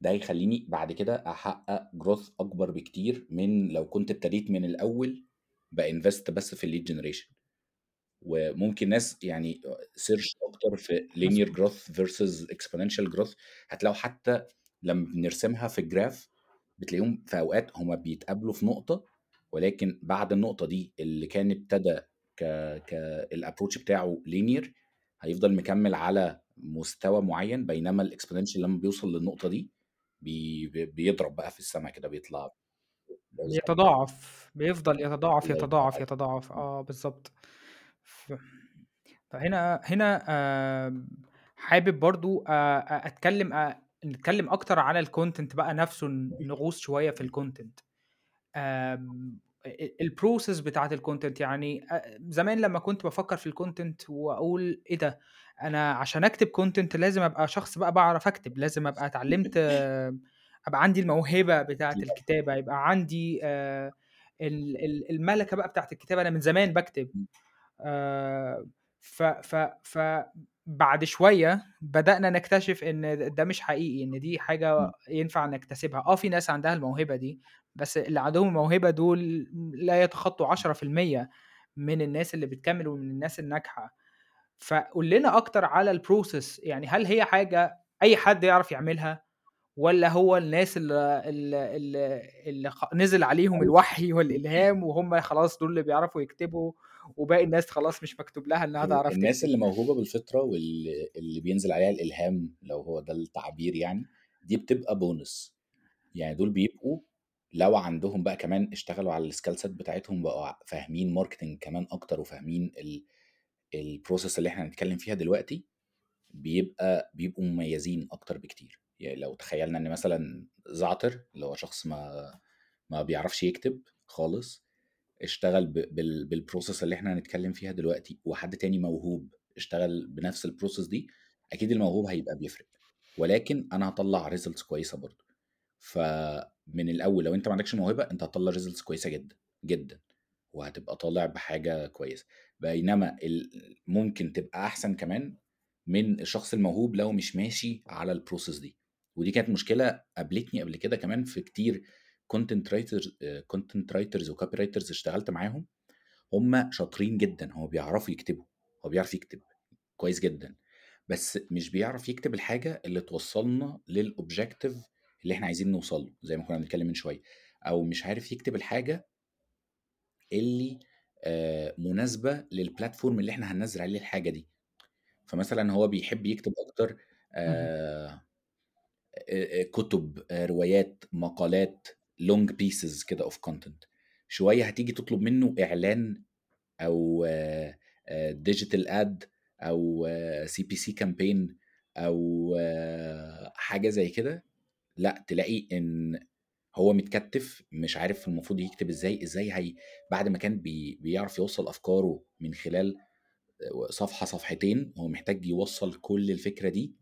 Speaker 2: ده هيخلّيني بعد كده أحقق growth أكبر بكتير من لو كنت ابتديت من الأول بinvest بس في الlead generation. وممكن ناس يعني search أكتر في linear
Speaker 1: مضبوط.
Speaker 2: growth versus exponential growth هتلاقوا حتى لمّا بنرسمها في الgraph بتلاقيهم في أوقات هُم بيتقابلوا في نقطة، ولكن بعد النقطة دي اللي كان ابتدى ك ك الapproach بتاعه linear هيفضل مكمّل على مستوى معيّن، بينما الexponential لمّا بيوصل للنقطة دي بي بيضرب بقى في السما كده بيطلع.
Speaker 1: بيتضاعف، بيفضل يتضاعف، يتضاعف،. يتضاعف،
Speaker 2: إمم.
Speaker 1: آه بالضبط. ف فهنا هنا آمم حابب برضه آآ أ أتكلم أ نتكلم أكتر على الcontent بقى نفسه نغوص شوية في
Speaker 2: إمم.
Speaker 1: آمم الprocess بتاعة الcontent يعني زمان لمّا كنت بافكّر في الcontent وأقول إيه ده، أنا عشان أكتب content لازم أبقى شخص بقى باعرف أكتب، لازم أبقى اتعلمت أبقى عندي الموهبة بتاعة الكتابة، يبقى عندي آآ ال ال المَلَكة بقى بتاعة الكتابة، أنا من زمان باكتب.
Speaker 2: إمم.
Speaker 1: آآ ف ف فبعد شوية بدأنا نكتشف د ده مش حقيقي، إن دي حاجة
Speaker 2: إمم.
Speaker 1: ينفع نكتسبها. آه في ناس عندها الموهبة دي، بس اللي عندهم الموهبة دول لا يتخطوا 10% من الناس اللي بتكمّل ومن الناس الناجحة. فقُل لنا أكتر على الprocess يعني هل هي حاجة أي حد يعرف يعملها، والّا هو الناس ال ال ال اللي خ نزل عليهم الوحي والإلهام وهُم خلاص دول اللي بيعرفوا يكتبوا، وباقي الناس خلاص مش مكتوب لها إنها
Speaker 2: ال
Speaker 1: تعرف
Speaker 2: الناس
Speaker 1: تكتب؟
Speaker 2: اللي موهوبة بالفطرة وال اللي بينزل عليها الإلهام لو هو ده التعبير يعني، دي بتبقى bonus. يعني دول بيبقوا لو عندهم بقى كمان اشتغلوا على الskill set بتاعتهم بقوا فاهمين marketing كمان أكتر وفاهمين ال الprocess اللي إحنا هنتكلم فيها دلوقتي، بيبقى بيبقوا مميزين أكتر بكتير. يعني لو تخيلنا إن مثلًا زعتر اللي هو شخص ما ما بيعرفش يكتب خالص، اشتغل ب بال بالprocess اللي إحنا هنتكلم فيها دلوقتي، وحد تاني موهوب اشتغل بنفس الprocess دي، أكيد الموهوب هيبقى بيفرق، ولكن أنا هاطلّع results كويسة برضه. فمن الأول لو أنت ما عندكش موهبة، أنت هتطلّع results كويسة جدًا، جدًا، وهتبقى طالع بحاجة كويسة. بينما ممكن تبقى أحسن كمان من الشخص الموهوب لو مش ماشي على الprocess دي. ودي كانت مشكلة قابلتني قبل كده كمان في كتير content writers آآ content writers وcopywriters اشتغلت معاهم، هُم شاطرين جدًا، هُم بيعرفوا يكتبوا، هو بيعرف يكتب كويس جدًا، بس مش بيعرف يكتب الحاجة اللي توصّلنا للobjective اللي إحنا عايزين نوصل له، زي ما كنا بنتكلم من شوية، أو مش عارف يكتب الحاجة اللي آآ مناسبة للplatform اللي إحنا هننزّل عليه الحاجة دي. فمثلًا هو بيحب يكتب. آآ آآ آآ كُتب، روايات، مقالات، long pieces كده of content. شوية هتيجي تطلب منه إعلان أو آآ digital ad أو CPC campaign أو حاجة زي كده، لأ تلاقي إن هو متكتِّف مش عارف المفروض يكتب إزاي، إزاي هي بعد ما كان بي بيعرف يوصّل أفكاره من خلال آآ صفحة، صفحتين، هو محتاج يوصّل كل الفكرة دي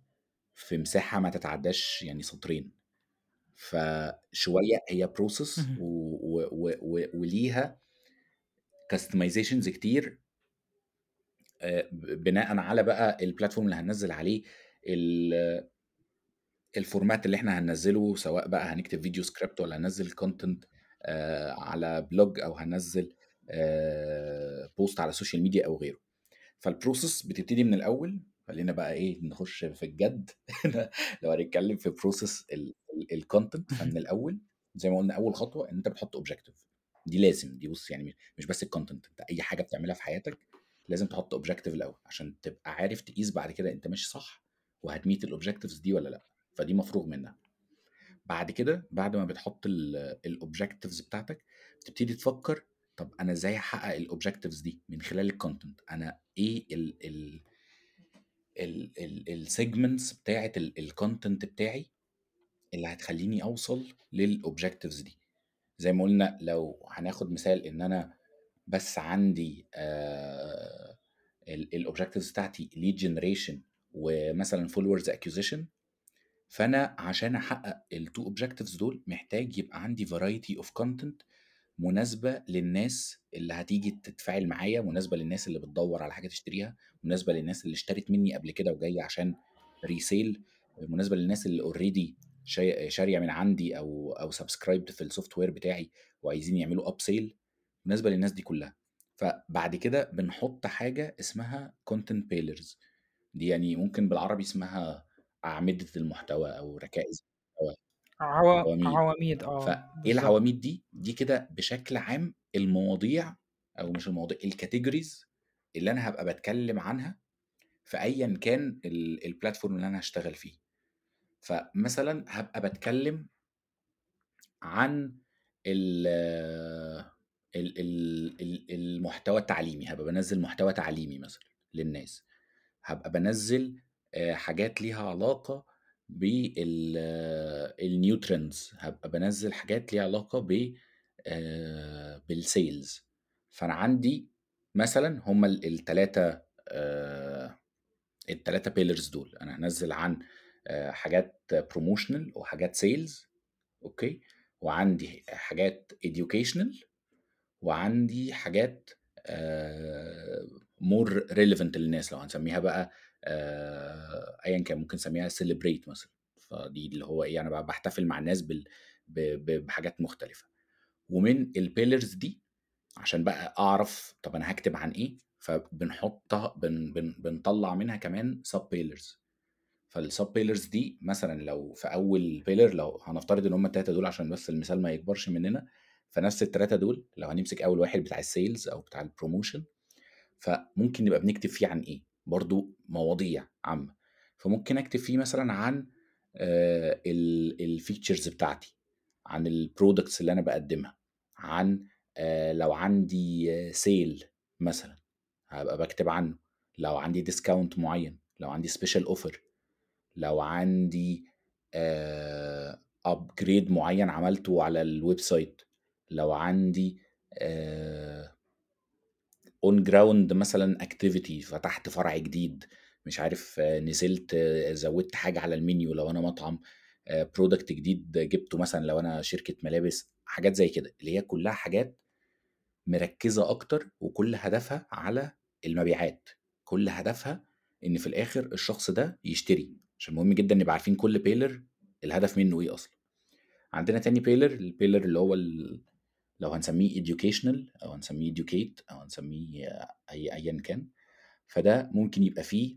Speaker 2: في مساحة ما تتعدّاش يعني سطرين. فشوية هي و وليها customizations كتير ب بناءً على بقى الplatform اللي هننزّل عليه ال ال format اللي إحنا هننزّله، سواء بقى هنكتب فيديو script والّا هننزّل content آآ على blog أو هننزّل آآ post على السوشيال ميديا أو غيره. فالprocess بتبتدي من الأول، خلّينا بقى إيه نخش في الجد. لو هنتكلم في process ال ال الcontent فمن الأول زي ما قُلنا أول خطوة إن أنت بتحط objective. دي لازم، دي بُص يعني مش بس الcontent أنت أي حاجة بتعملها في حياتك لازم تحط objective الأول، عشان تبقى عارف تقيس بعد كده أنت ماشي صح وهتmeet الobjectives دي والّا لأ، فدي مفروغ منها. بعد كده بعد ما بتحط ال الobjectives بتاعتك، بتبتدي تفكر طب أنا إزاي هاحقق الobjectives دي من خلال الcontent أنا إيه ال ال ال ال الsegments بتاعة ال الcontent بتاعي اللي هتخلّيني أوصل للobjectives دي. زي ما قُلنا لو هناخد مثال إن أنا بس عندي آآ ال الobjectives بتاعتي lead generation ومثلًا followers acquisition، فأنا عشان أحقق ال2 objectives دول محتاج يبقى عندي variety of content مناسبة للناس اللي هتيجي تتفاعل معايا، مناسبة للناس اللي بتدوّر على حاجة تشتريها، مناسبة للناس اللي اشترت منّي قبل كده وجاية عشان resale، مناسبة للناس اللي شا شارية من عندي أو أو subscribed في الsoftware بتاعي وعايزين يعملوا upsell، مناسبة للناس دي كلّها. فبعد كده بنحط حاجة اسمها content pillars دي يعني ممكن بالعربي اسمها أعمدة المحتوى أو ركائز المحتوى،
Speaker 1: عوا
Speaker 2: عواميد.
Speaker 1: عواميد
Speaker 2: فإيه
Speaker 1: بالضبط.
Speaker 2: العواميد دي؟ دي كده بشكل عام المواضيع أو مش المواضيع الcategories اللي أنا هابقى باتكلم عنها في أيًا كان ال الplatform اللي أنا هاشتغل فيه. فمثلًا هابقى باتكلم عن ال ال ال ال المحتوى التعليمي، هابقى بانزّل محتوى تعليمي مثلًا للناس، هابقى بانزّل آآ حاجات ليها علاقة بال trends، هابقى بانزّل حاجات ليها علاقة ب آآ بالsales. فأنا عندي مثلًا هم ال ال3 آآ ال3 pillars دول، أنا هانزّل عن حاجات promotional وحاجات sales أوكي، وعندي حاجات educational وعندي حاجات more relevant للناس لو هنسميها بقى آآ أيًا كان ممكن نسميها celebrate مثلًا، فدي اللي هو إيه أنا ب باحتفل مع الناس بال بحاجات مختلفة. ومن الpillars دي عشان بقى أعرف طب أنا هاكتب عن إيه، فبنحطها بن بن بنطلّع منها كمان sub pillars فالsub pillars دي مثلًا لو في أول pillar لو هنفترض إن هم ال3 دول عشان بس المثال ما يكبرش مننا، فنفس ال3 دول لو هنمسك أول واحد بتاع الsales أو بتاع الpromotion فممكن نبقى بنكتب فيه عن إيه، برضه مواضيع عامة. فممكن أكتب فيه مثلًا عن آآ ال الfeatures بتاعتي، عن الproducts اللي أنا باقدّمها، عن آآ لو عندي sale مثلًا هابقى باكتب عنه، لو عندي discount معيّن، لو عندي special offer، لو عندي آآ upgrade معيّن عملته على الwebsite، لو عندي on ground مثلًا activity فتحت فرع جديد، مش عارف نزلت زوّدت حاجة على الmenu لو أنا مطعم، product جديد جِبته مثلًا لو أنا شركة ملابس، حاجات زي كده، اللي هي كلّها حاجات مركّزة أكتر وكل هدفها على المبيعات، كل هدفها إن في الآخر الشخص ده يشتري، عشان مهم جدًا نبقى عارفين كل pillar الهدف منّه إيه أصلًا. عندنا تاني pillar الpillar اللي هو ال لو هنسميه educational أو هنسميه educate أو هنسميه أي أيًا كان، فده ممكن يبقى فيه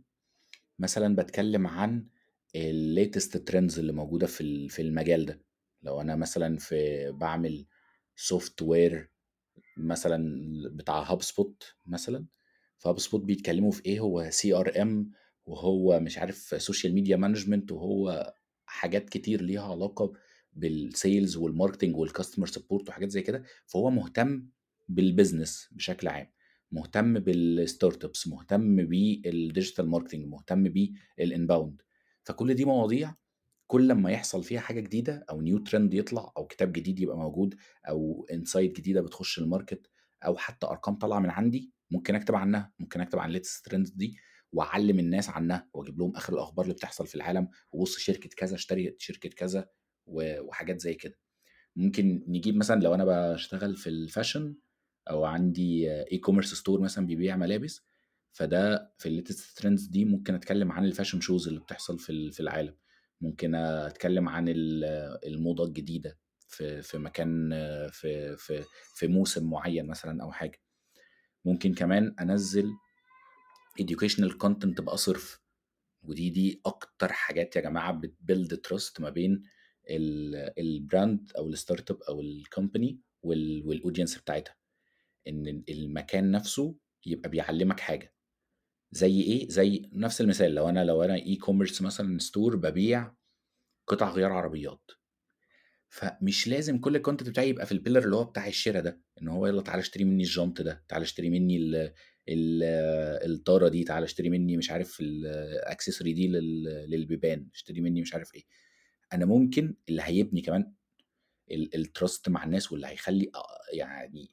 Speaker 2: مثلًا باتكلم عن الlatest trends اللي موجودة في في المجال ده، لو أنا مثلًا في باعمل software مثلًا بتاع HubSpot مثلًا، فHubSpot بيتكلموا في إيه؟ هو CRM وهو مش عارف social media management وهو حاجات كتير ليها علاقة بالsales والmarketing والcustomer support وحاجات زي كده، فهو مهتم بالbusiness بشكل عام، مهتم بالstartups مهتم بالdigital marketing مهتم بالinbound. فكل دي مواضيع كل أمّا يحصل فيها حاجة جديدة أو new trend يطلع أو كتاب جديد يبقى موجود أو insight جديدة بتخش الmarket أو حتى أرقام طالعة من عندي، ممكن أكتب عنها، ممكن أكتب عن الlatest trends دي وأعلّم الناس عنها وأجيب لهم آخر الأخبار اللي بتحصل في العالم، وبُص شركة كذا اشترت شركة كذا. وحاجات زي كده. ممكن نجيب مثلًا لو أنا باشتغل في الfashion أو عندي e-commerce store مثلًا بيبيع ملابس، فده في الlatest trends دي ممكن أتكلم عن الfashion shows اللي بتحصل في في العالم، ممكن أتكلم عن ال الموضة الجديدة في في مكان في في في موسم معيّن مثلًا أو حاجة. ممكن كمان أنزّل educational content بقى صرف، ودي دي أكتر حاجات يا جماعة بتbuild trust ما بين ال الbrand أو الstartup أو الcompany وال والaudience بتاعتها، ال المكان نفسه يبقى بيعلّمك حاجة. زي إيه؟ زي نفس المثال لو أنا لو أنا e-commerce مثلًا store بابيع قطع غيار عربيات. فمش لازم كل الcontent بتاعي يبقى في الpillar اللي هو بتاع الشرا ده، إن هو يالّا تعالَ اشتري منّي الجَنْط ده، تعالَ اشتري منّي ال ال- الطارة دي تعالى اشتري مني مش عارف ال accessory دي لل- للبيبان اشتري مني مش عارف إيه أنا ممكن اللي هيبني كمان ال trust مع الناس واللي هيخلي آه، يعني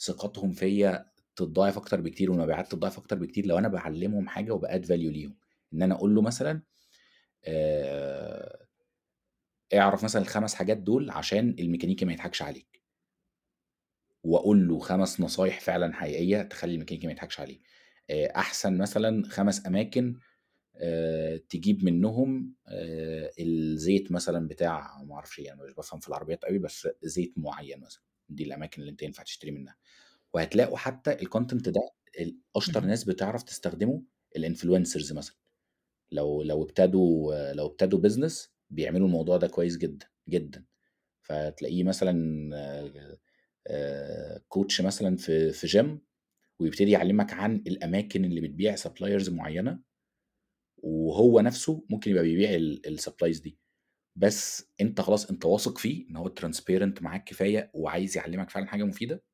Speaker 2: ثقتهم فيا تتضاعف أكتر بكتير والمبيعات تتضاعف أكتر بكتير لو أنا بعلمهم حاجة وب add value ليهم. إن أنا أقول له مثلا آه، اعرف مثلا الخمس حاجات دول عشان الميكانيكي ما يضحكش عليك. وأقول له خمس نصايح فعلا حقيقية تخلي الميكانيكي ما يضحكش عليه آه، أحسن مثلا خمس أماكن تجيب منهم آه، الزيت مثلا بتاع ما أعرفش يعني مش بفهم في العربيات قوي بس زيت معين مثلا. دي الأماكن اللي أنت ينفع تشتري منها. وهتلاقوا حتى ال content ده
Speaker 1: أشطر.
Speaker 2: ناس بتعرف تستخدمه ال influencers مثلا. لو لو ابتدوا لو ابتدوا business بيعملوا الموضوع ده كويس جدا جدا. فتلاقيه مثلا آه، آه، coach مثلا في في جيم ويبتدي يعلمك عن الأماكن اللي بتبيع suppliers معينة. وهو نفسه ممكن يبقى بيبيع ال supplies دي. بس انت خلاص انت واثق فيه ان هو transparent معاك كفاية وعايز يعلمك فعلا حاجة مفيدة.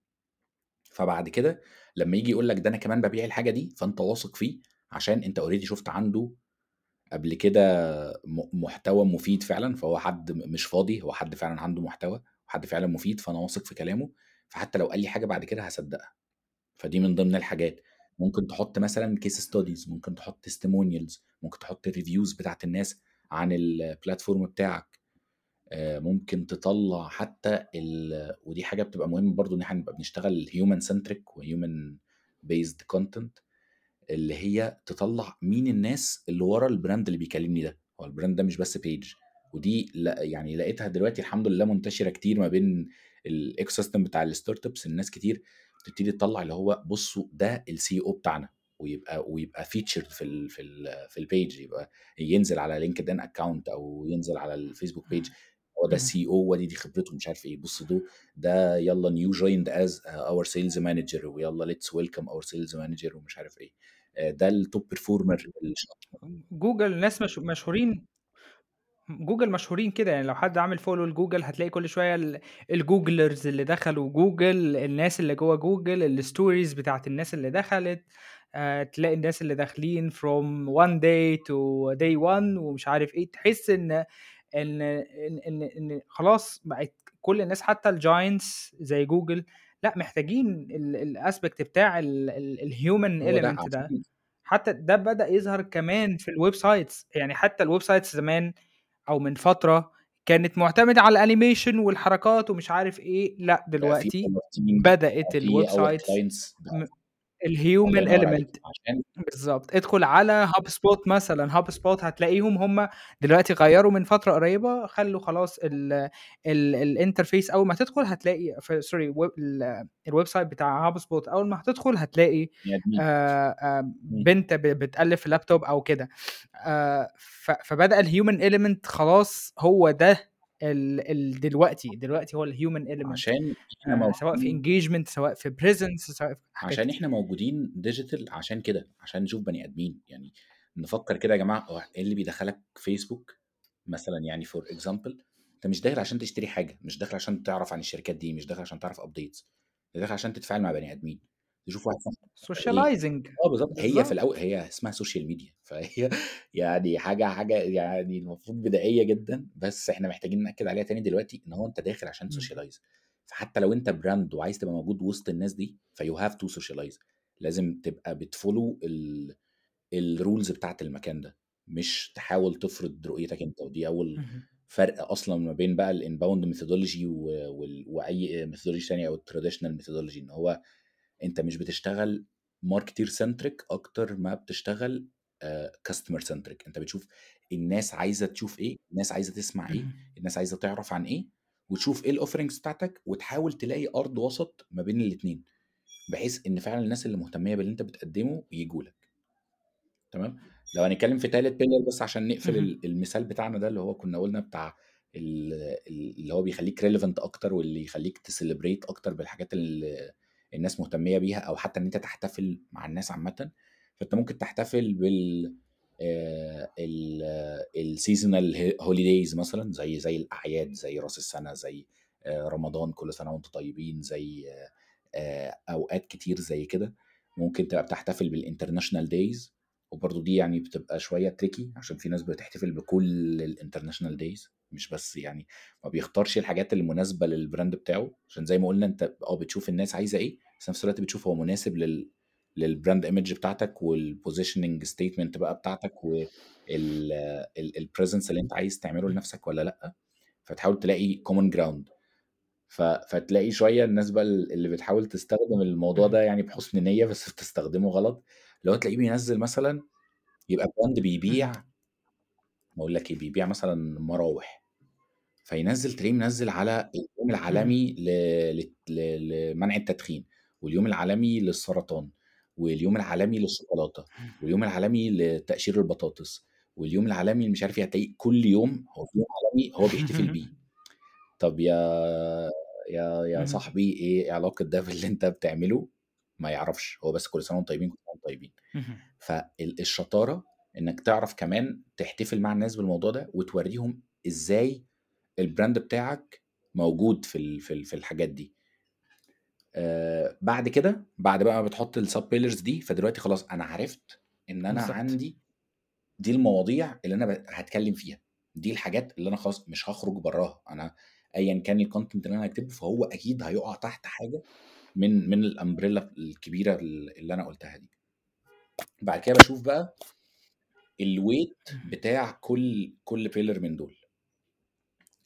Speaker 2: فبعد كده لما يجي يقول لك ده أنا كمان ببيع الحاجة دي فأنت واثق فيه عشان أنت already شفت عنده قبل كده محتوى مفيد فعلا فهو حد مش فاضي هو حد فعلا عنده محتوى وحد فعلا مفيد فأنا واثق في كلامه فحتى لو قال لي حاجة بعد كده هصدقها. فدي من ضمن الحاجات. ممكن تحط مثلا case studies ممكن تحط testimonials ممكن تحط ال reviews بتاعت الناس عن ال platform بتاعك. آه، ممكن تطلع حتى ال... ودي حاجة بتبقى مهمة برضو إن إحنا نبقى بنشتغل human centric و human based content اللي هي تطلع مين الناس اللي ورا ال brand اللي بيكلمني ده. هو ال brand ده مش بس page ودي لا يعني لقيتها دلوقتي الحمد لله منتشرة كتير ما بين ال ecosystem بتاع ال startups الناس كتير بتبتدي تطلع اللي هو بصوا ده ال CEO بتاعنا ويبقى ويبقى featured في ال في ال في ال page يبقى ينزل على LinkedIn account أو ينزل على ال Facebook page هو ده. ال CEO ودي دي خبرته مش عارف إيه بص ده ده يلا new joined as our sales manager ويلا let's welcome our sales manager ومش عارف إيه. آه، ده ال top performer
Speaker 1: جوجل ناس مش مشهورين جوجل مشهورين كده يعني لو حد عامل follow لجوجل هتلاقي كل شوية ال- ال Googlers اللي دخلوا جوجل الناس اللي جوه جوجل ال stories بتاعت الناس اللي دخلت آه، تلاقي الناس اللي داخلين from one day to day one ومش عارف إيه تحس إن إن إن إن, إن خلاص بقت كل الناس حتى ال giants زي جوجل لأ محتاجين ال aspect بتاع ال human
Speaker 2: هو ده
Speaker 1: element ده. حتى ده بدأ يظهر كمان في ال websites يعني حتى ال websites زمان أو من فترة كانت معتمدة على ال animation والحركات ومش عارف
Speaker 2: إيه لأ
Speaker 1: دلوقتي بدأت الويب
Speaker 2: في ال
Speaker 1: human
Speaker 2: عشان
Speaker 1: بالظبط. ادخل على HubSpot مثلا. HubSpot هتلاقيهم هم دلوقتي غيروا من فترة قريبة خلوا خلاص ال ال ال interface أول ما تدخل هتلاقي sorry web ال- ال website بتاع HubSpot أول ما هتدخل هتلاقي آه، آه،. بنت ب- بتقلب في اللابتوب أو كده. آه، فبدأ ال human element خلاص هو ده ال ال دلوقتي دلوقتي هو ال human element
Speaker 2: عشان إحنا
Speaker 1: سواء في
Speaker 2: موجودين
Speaker 1: engagement سواء في presence سواء في
Speaker 2: عشان إحنا موجودين digital عشان كده عشان نشوف بني آدمين. يعني نفكر كده يا جماعة إيه اللي بيدخلك فيسبوك مثلا؟ يعني for example أنت مش داخل عشان تشتري حاجة مش داخل عشان تعرف عن الشركات دي مش داخل عشان تعرف updates انت داخل عشان تتفاعل مع بني آدمين. تشوف واحد صاحبك
Speaker 1: socializing
Speaker 2: آه بالظبط هي في الأول هي اسمها social media فهي يعني حاجة حاجة يعني المفروض بدائية جدا بس إحنا محتاجين نأكد عليها تاني دلوقتي إن هو أنت داخل عشان. socialize فحتى لو أنت brand وعايز تبقى موجود وسط الناس دي ف you have to socialize لازم تبقى بت follow ال rules بتاعت المكان ده. مش تحاول تفرض رؤيتك أنت. ودي
Speaker 1: أول.
Speaker 2: فرق أصلا ما بين بقى ال inbound methodology وأي methodology ثانية أو ال traditional methodology إن هو انت مش بتشتغل marketer centric أكتر ما بتشتغل customer centric انت بتشوف الناس عايزة تشوف إيه الناس عايزة تسمع
Speaker 1: إيه.
Speaker 2: الناس عايزة تعرف عن إيه وتشوف إيه ال offerings بتاعتك وتحاول تلاقي أرض وسط ما بين الاثنين بحيث إن فعلا الناس اللي مهتمية باللي انت بتقدمه يجوا لك. تمام؟ لو هنتكلم في تالت pillar بس عشان نقفل المثال بتاعنا ده اللي هو كنا قلنا بتاع ال- ال- اللي هو بيخليك relevant أكتر واللي يخليك ت celebrate أكتر بالحاجات اللي الناس مهتمية بيها أو حتى إن أنت تحتفل مع الناس عامة فأنت ممكن تحتفل بال ال seasonal holidays مثلا زي زي الأعياد زي رأس السنة زي آه، رمضان كل سنة وأنتم طيبين زي آه، آه، أوقات كتير زي كده. ممكن تبقى بتحتفل بال international days وبرضه دي يعني بتبقى شوية tricky عشان في ناس بتحتفل بكل ال international days مش بس يعني ما بيختارش الحاجات اللي مناسبه لل brand بتاعه عشان زي ما قلنا انت آه بتشوف الناس عايزة إيه بس نفس الوقت بتشوف هو مناسب لل لل brand image بتاعتك وال positioning statement بقى بتاعتك وال presence اللي انت عايز تعمله لنفسك ولا لأ. فتحاول تلاقي common ground فتلاقي شوية الناس بقى اللي بتحاول تستخدم الموضوع ده يعني بحسن نية بس بتستخدمه غلط. اللي هو تلاقيه بينزل مثلا يبقى brand بيبيع أقول لك إيه بيبيع مثلا مراوح فينزل تلاقيه منزل على اليوم العالمي ل- ل- لمنع التدخين واليوم العالمي للسرطان واليوم العالمي للشوكولاتة واليوم العالمي لتقشير البطاطس واليوم العالمي مش عارف إيه هتلاقيه كل يوم هو في يوم عالمي هو بيحتفل بيه. طب يا يا يا. صاحبي إيه علاقة ده باللي أنت بتعمله؟ ما يعرفش هو بس كل سنة وأنتم طيبين كل سنة وأنتم طيبين. فالشطاره إنك تعرف كمان تحتفل مع الناس بالموضوع ده وتوريهم إزاي البراند بتاعك موجود في في ال- في الحاجات دي. آه بعد كده بعد بقى ما بتحط السب بيلرز دي فدلوقتي خلاص أنا عرفت إن أنا
Speaker 1: بالظبط.
Speaker 2: عندي دي المواضيع اللي أنا هتكلم فيها. دي الحاجات اللي أنا خلاص مش هخرج براها. أنا ايا كان ال content اللي أنا هكتبه فهو أكيد هيقع تحت حاجة من من ال umbrella الكبيرة اللي أنا قلتها دي. بعد كده بشوف بقى ال weight بتاع كل كل pillar من دول.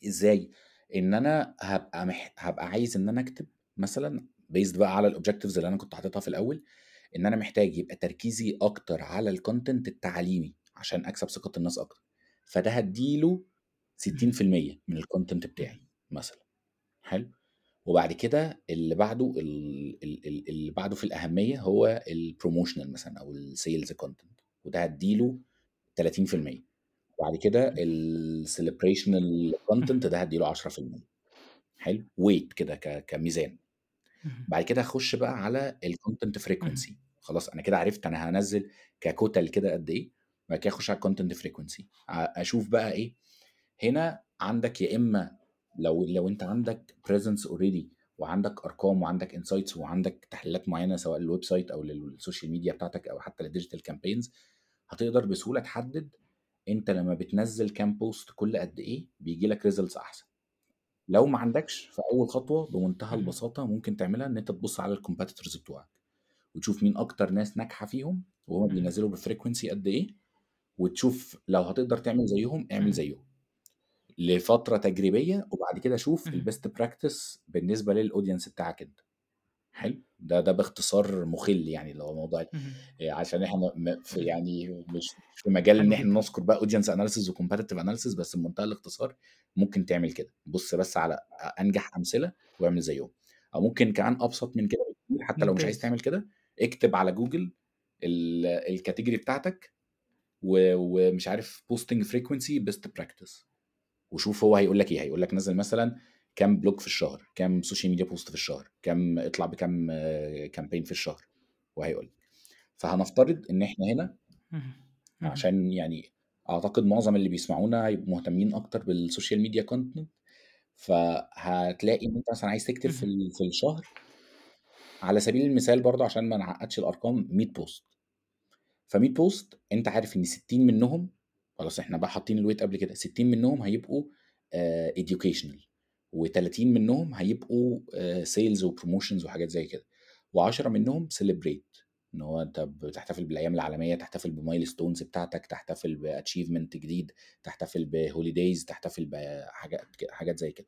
Speaker 2: إزاي؟ إن أنا هبقى مح... هبقى عايز إن أنا أكتب مثلا based بقى على ال objectives اللي أنا كنت حاططها في الأول إن أنا محتاج يبقى تركيزي أكتر على ال content التعليمي عشان أكسب ثقة الناس أكتر. فده هديله 60% من ال content بتاعي مثلا. حلو؟ وبعد كده اللي بعده ال- ال- ال- اللي بعده في الأهمية هو ال promotional مثلا أو ال sales content وده هديله 30% وبعد كده ال celebrational content ده هديله 10% حلو؟ weight كده كميزان. بعد كده اخش بقى على ال content frequency خلاص أنا كده عرفت أنا هنزل ك total كده قد إيه بعد كده اخش على ال content frequency أشوف بقى إيه هنا عندك يا إما لو لو انت عندك presence already وعندك أرقام وعندك insights وعندك تحليلات معينة سواء لل website أو لل social media بتاعتك أو حتى لل digital campaigns هتقدر بسهولة تحدد انت لما بتنزل كام post كل قد إيه بيجي لك results أحسن لو ما عندكش فأول خطوة بمنتهى. البساطة ممكن تعملها إن أنت تبص على ال competitors بتوعك وتشوف مين أكتر ناس ناجحة فيهم وهم. بينزلوا ب frequency قد إيه وتشوف لو هتقدر تعمل زيهم اعمل. زيهم لفترة تجريبية وبعد كده شوف
Speaker 1: مهم.
Speaker 2: ال best practice بالنسبة لل audience بتاعك انت حلو؟ ده ده باختصار مخل يعني اللي هو موضوع. إيه، عشان إحنا في يعني مش في مجال إن
Speaker 1: إحنا
Speaker 2: نذكر بقى audience analysis و comparative analysis بس بمنتهى الاختصار ممكن تعمل كده. بص بس على أنجح أمثلة واعمل زيهم. أو ممكن كمان أبسط من كده بكتير حتى لو مش عايز تعمل كده اكتب على جوجل ال- ال category بتاعتك ومش عارف posting frequency best practice وشوف هو هيقول لك إيه. هيقول لك نزل مثلا كام blog في الشهر كام social media post في الشهر كام اطلع بكام campaign في الشهر وهيقول لك. فهنفترض إن إحنا هنا. عشان يعني أعتقد معظم اللي بيسمعونا هيبقوا مهتمين أكتر بال social media content فهتلاقي إن أنت مثلا عايز تكتب في في الشهر على سبيل المثال برضه عشان ما نعقدش الأرقام 100 post ف 100 post أنت عارف إن 60 منهم خلاص إحنا بقى حاطين ال weight قبل كده. 60 منهم هيبقوا educational و30 منهم هيبقوا sales و promotions وحاجات زي كده. و10 منهم celebrate إن هو أنت بتحتفل بالأيام العالمية تحتفل ب milestones بتاعتك تحتفل ب achievement جديد تحتفل ب holidays تحتفل بحاجات حاجات زي كده.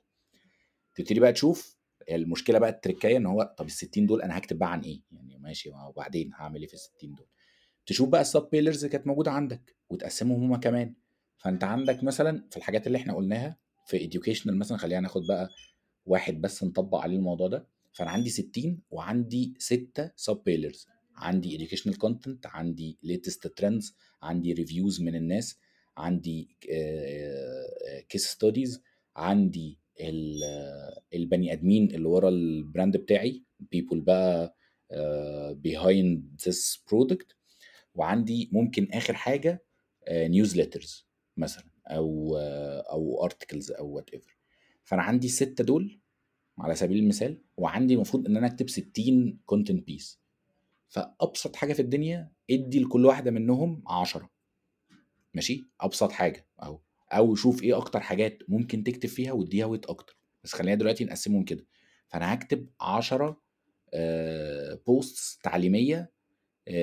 Speaker 2: تبتدي بقى تشوف المشكلة بقى التريكية إن هو طب ال 60 دول أنا هكتب بقى عن إيه؟ يعني ماشي ما هو بعدين هعمل إيه في ال 60 دول؟ تشوف بقى ال sub pillars اللي كانت موجودة عندك وتقسمهم هما كمان. فأنت عندك مثلا في الحاجات اللي إحنا قلناها في educational مثلا خلينا ناخد بقى واحد بس نطبق عليه الموضوع ده. فأنا عندي 60 وعندي 6 sub pillars عندي educational content عندي latest trends عندي reviews من الناس عندي case studies عندي آه، البني أدمين اللي ورا ال brand بتاعي. people بقى behind this product. وعندي ممكن آخر حاجة newsletters مثلا أو آه، أو articles أو whatever فأنا عندي السته دول على سبيل المثال وعندي المفروض إن أنا أكتب 60 content piece فأبسط حاجة في الدنيا ادي لكل واحدة منهم عشرة. ماشي؟ أبسط حاجة أهو. أو شوف إيه أكتر حاجات ممكن تكتب فيها واديها weight أكتر. بس خلينا دلوقتي نقسمهم كده. فأنا هكتب 10 posts تعليمية آه،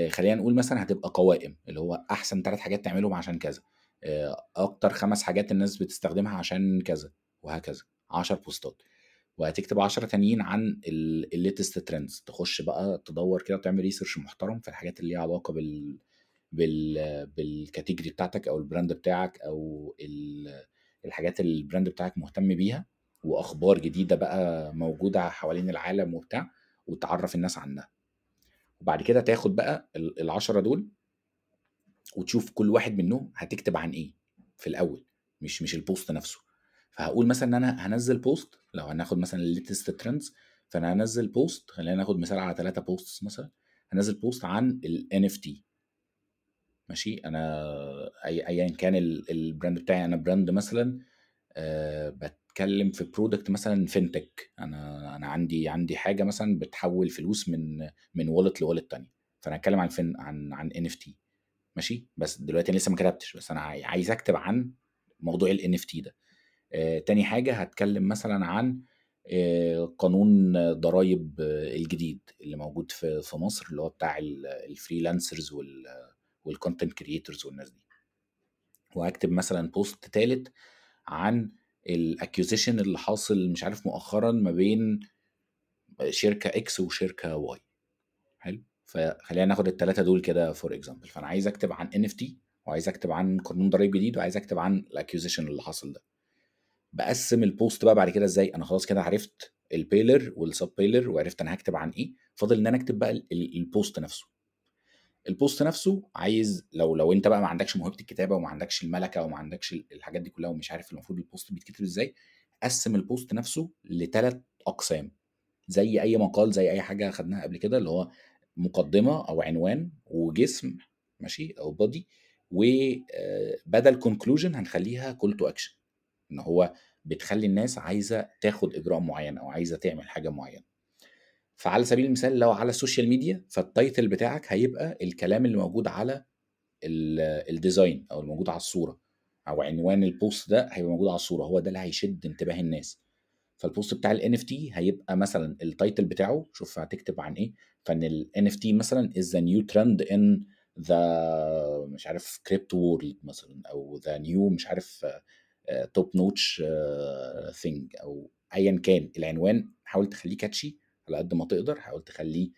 Speaker 2: خلينا نقول مثلا هتبقى قوائم اللي هو أحسن ثلاث حاجات تعملهم عشان كذا. آه، أكتر خمس حاجات الناس بتستخدمها عشان كذا وهكذا. 10 بوستات. وهتكتب 10 تانيين عن ال latest trends تخش بقى تدور كده تعمل research محترم في الحاجات اللي ليها علاقة بال بال بال category بتاعتك أو ال brand بتاعك أو الحاجات اللي ال brand بتاعك مهتم بيها وأخبار جديدة بقى موجودة حوالين العالم وبتاع وتعرف الناس عنها. وبعد كده تاخد بقى العشرة دول وتشوف كل واحد منهم هتكتب عن إيه في الأول مش مش ال post نفسه. فهقول مثلا إن أنا هنزل post لو هناخد مثلا ال latest trends فأنا هنزل post خلينا ناخد مثال على ثلاثة posts مثلا هنزل post عن ال NFT ماشي؟ أنا اي ايا كان ال brand بتاعي أنا brand مثلا أه بتكلم في product مثلا fintech أنا أنا عندي عندي حاجة مثلا بتحول فلوس من من wallet ل wallet تانية. فأنا هتكلم عن فين عن عن NFT ماشي؟ بس دلوقتي أنا لسه ما كتبتش. بس أنا عايز أكتب عن موضوع ال NFT ده. آه تاني حاجة هتكلم مثلا عن آه قانون ضرائب الجديد اللي موجود في في مصر اللي هو بتاع ال freelancers وال content creators والناس دي. وهكتب مثلا post ثالث عن ال acquisition اللي حاصل مش عارف مؤخرا ما بين شركة X وشركة Y حلو؟ فخلينا ناخد الثلاثه دول كده for example فأنا عايز أكتب عن NFT وعايز أكتب عن قانون ضريب جديد وعايز أكتب عن ال acquisition اللي حاصل ده. بقسم ال post بقى بعد كده إزاي؟ أنا خلاص كده عرفت ال pillar وال sub pillar وعرفت أنا هكتب عن إيه. فاضل إن أنا أكتب بقى ال post نفسه. ال post نفسه عايز لو لو انت بقى ما عندكش موهبة الكتابة وما عندكش الملكة وما عندكش الحاجات دي كلها ومش عارف المفروض ال post بيتكتب إزاي قسم ال post نفسه لثلاث أقسام. زي أي مقال زي أي حاجة خدناها قبل كده اللي هو مقدمة أو عنوان وجسم ماشي أو body وبدل conclusion هنخليها call to action إن هو بتخلي الناس عايزة تاخد إجراء معين أو عايزة تعمل حاجة معينة. فعلى سبيل المثال لو على ال social media فال title بتاعك هيبقى الكلام اللي موجود على ال design أو الموجود على الصورة أو عنوان ال post ده هيبقى موجود على الصورة هو ده اللي هيشد انتباه الناس. فال post بتاع ال NFT هيبقى مثلا ال title بتاعه شوف هتكتب عن إيه فإن ال NFT مثلا is the new trend in the مش عارف crypto world مثلا أو the new مش عارف top notch thing أو ايا كان. العنوان حاول تخليه catchy على قد ما تقدر حاول تخليه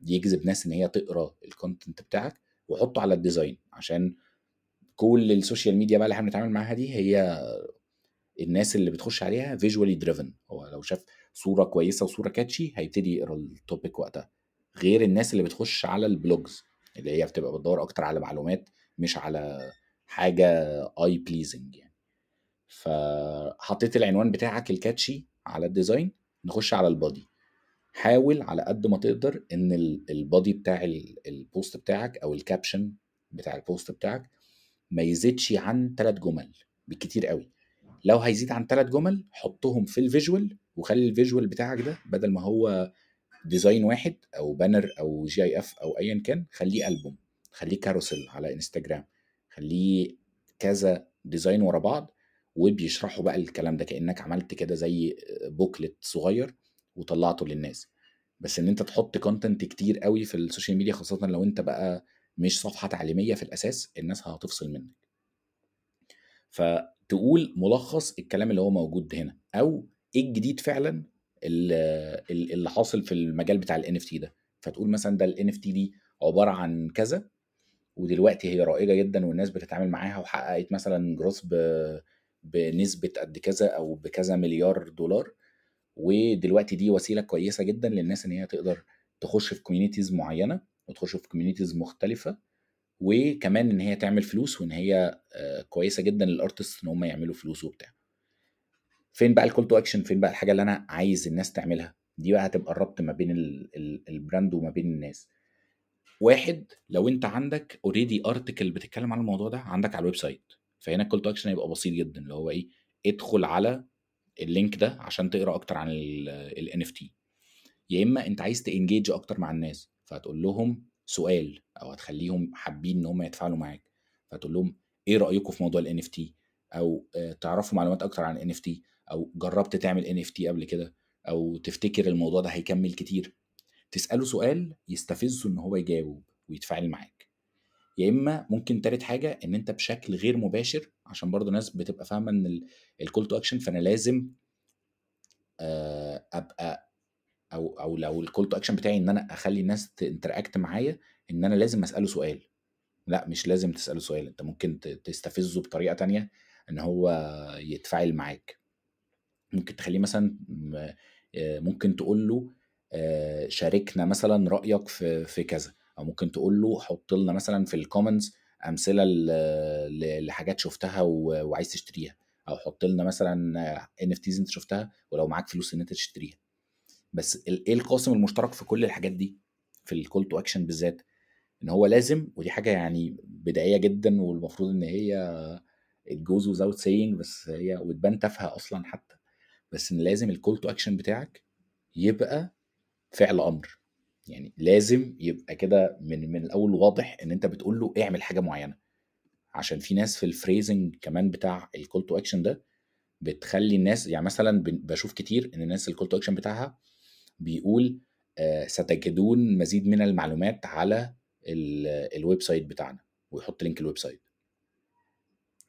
Speaker 2: يجذب ناس إن هي تقرأ ال content بتاعك وحطه على ال design عشان كل ال social media بقى اللي إحنا بنتعامل معاها دي هي الناس اللي بتخش عليها visually driven هو لو شاف صورة كويسة وصورة catchy هيبتدي يقرأ ال topic وقتها. غير الناس اللي بتخش على ال blogs اللي هي بتبقى بتدور أكتر على معلومات مش على حاجة eye pleasing يعني. فحطيت العنوان بتاعك ال catchy على ال design نخش على ال body حاول على قد ما تقدر إن ال body بتاع ال post بتاعك أو ال caption بتاع ال post بتاعك ما يزيدش عن ثلاث جمل بالكتير قوي. لو هيزيد عن ثلاث جمل حطهم في ال visual وخلي ال visual بتاعك ده بدل ما هو design واحد أو banner أو GIF أو ايا كان خليه البوم خليه carousel على انستجرام خليه كذا design ورا بعض وبيشرحوا بقى الكلام ده كأنك عملت كده زي booklet صغير. وطلعته للناس. بس إن أنت تحط content كتير قوي في ال social media خاصه لو أنت بقى مش صفحة تعليمية في الأساس الناس هتفصل منك. فتقول ملخص الكلام اللي هو موجود هنا أو إيه الجديد فعلا اللي حاصل في المجال بتاع ال NFT ده. فتقول مثلا ده ال NFT دي عبارة عن كذا ودلوقتي هي رائجة جدا والناس بتتعامل معاها وحققت مثلا growth بنسبة قد كذا أو بكذا مليار دولار. ودلوقتي دي وسيلة كويسة جدا للناس إن هي تقدر تخش في communities معينة وتخش في communities مختلفة وكمان إن هي تعمل فلوس وإن هي كويسة جدا لل artists إن هم يعملوا فلوس وبتاع. فين بقى ال call to action فين بقى الحاجة اللي أنا عايز الناس تعملها؟ دي بقى هتبقى الربط ما بين ال brand وما بين الناس. واحد لو أنت عندك already article بتتكلم عن الموضوع ده عندك على ال website فهنا ال call to action هيبقى بسيط جدا اللي هو إيه؟ ادخل على ال link ده عشان تقرا أكتر عن ال NFT يا إما أنت عايز ت engage أكتر مع الناس فهتقول لهم سؤال أو هتخليهم حابين إن هم يتفاعلوا معاك. فتقول لهم إيه رأيكم في موضوع NFT أو آه، تعرفوا معلومات أكتر عن NFT أو جربت تعمل NFT قبل كده؟ أو تفتكر الموضوع ده هيكمل كتير؟ تسأله سؤال يستفزه إن هو يجاوب ويتفاعل معاك. يا إما ممكن تالت حاجة إن أنت بشكل غير مباشر عشان برضه ناس بتبقى فاهمة إن ال call to action فأنا لازم آه، أبقى أو أو لو ال call to action بتاعي إن أنا أخلي الناس ت interact معايا إن أنا لازم أسأله سؤال. لا مش لازم تسأله سؤال أنت ممكن تستفزه بطريقة تانية إن هو يتفاعل معاك. ممكن تخليه مثلا آه، ممكن تقول له آه، شاركنا مثلا رأيك في في كذا. أو ممكن تقول له حط لنا مثلا في ال comments أمثلة لحاجات شفتها وعايز تشتريها. أو حط لنا مثلا NFTs أنت شفتها ولو معاك فلوس إن أنت تشتريها. بس إيه القاسم المشترك في كل الحاجات دي؟ في ال call to action بالذات. إن هو لازم ودي حاجة يعني بدائية جدا والمفروض إن هي الجوز وزاوت سينج بس هي وتبان تافهة أصلا حتى. بس إن لازم الكول تو اكشن بتاعك يبقى فعل أمر. يعني لازم يبقى كده من من الأول واضح إن أنت بتقول له اعمل حاجة معينة. عشان في ناس في الفريزنج كمان بتاع الكول تو اكشن ده بتخلي الناس يعني مثلا بشوف كتير إن الناس الكول تو اكشن بتاعها بيقول آه، ستجدون مزيد من المعلومات على ال website بتاعنا. ويحط link ال website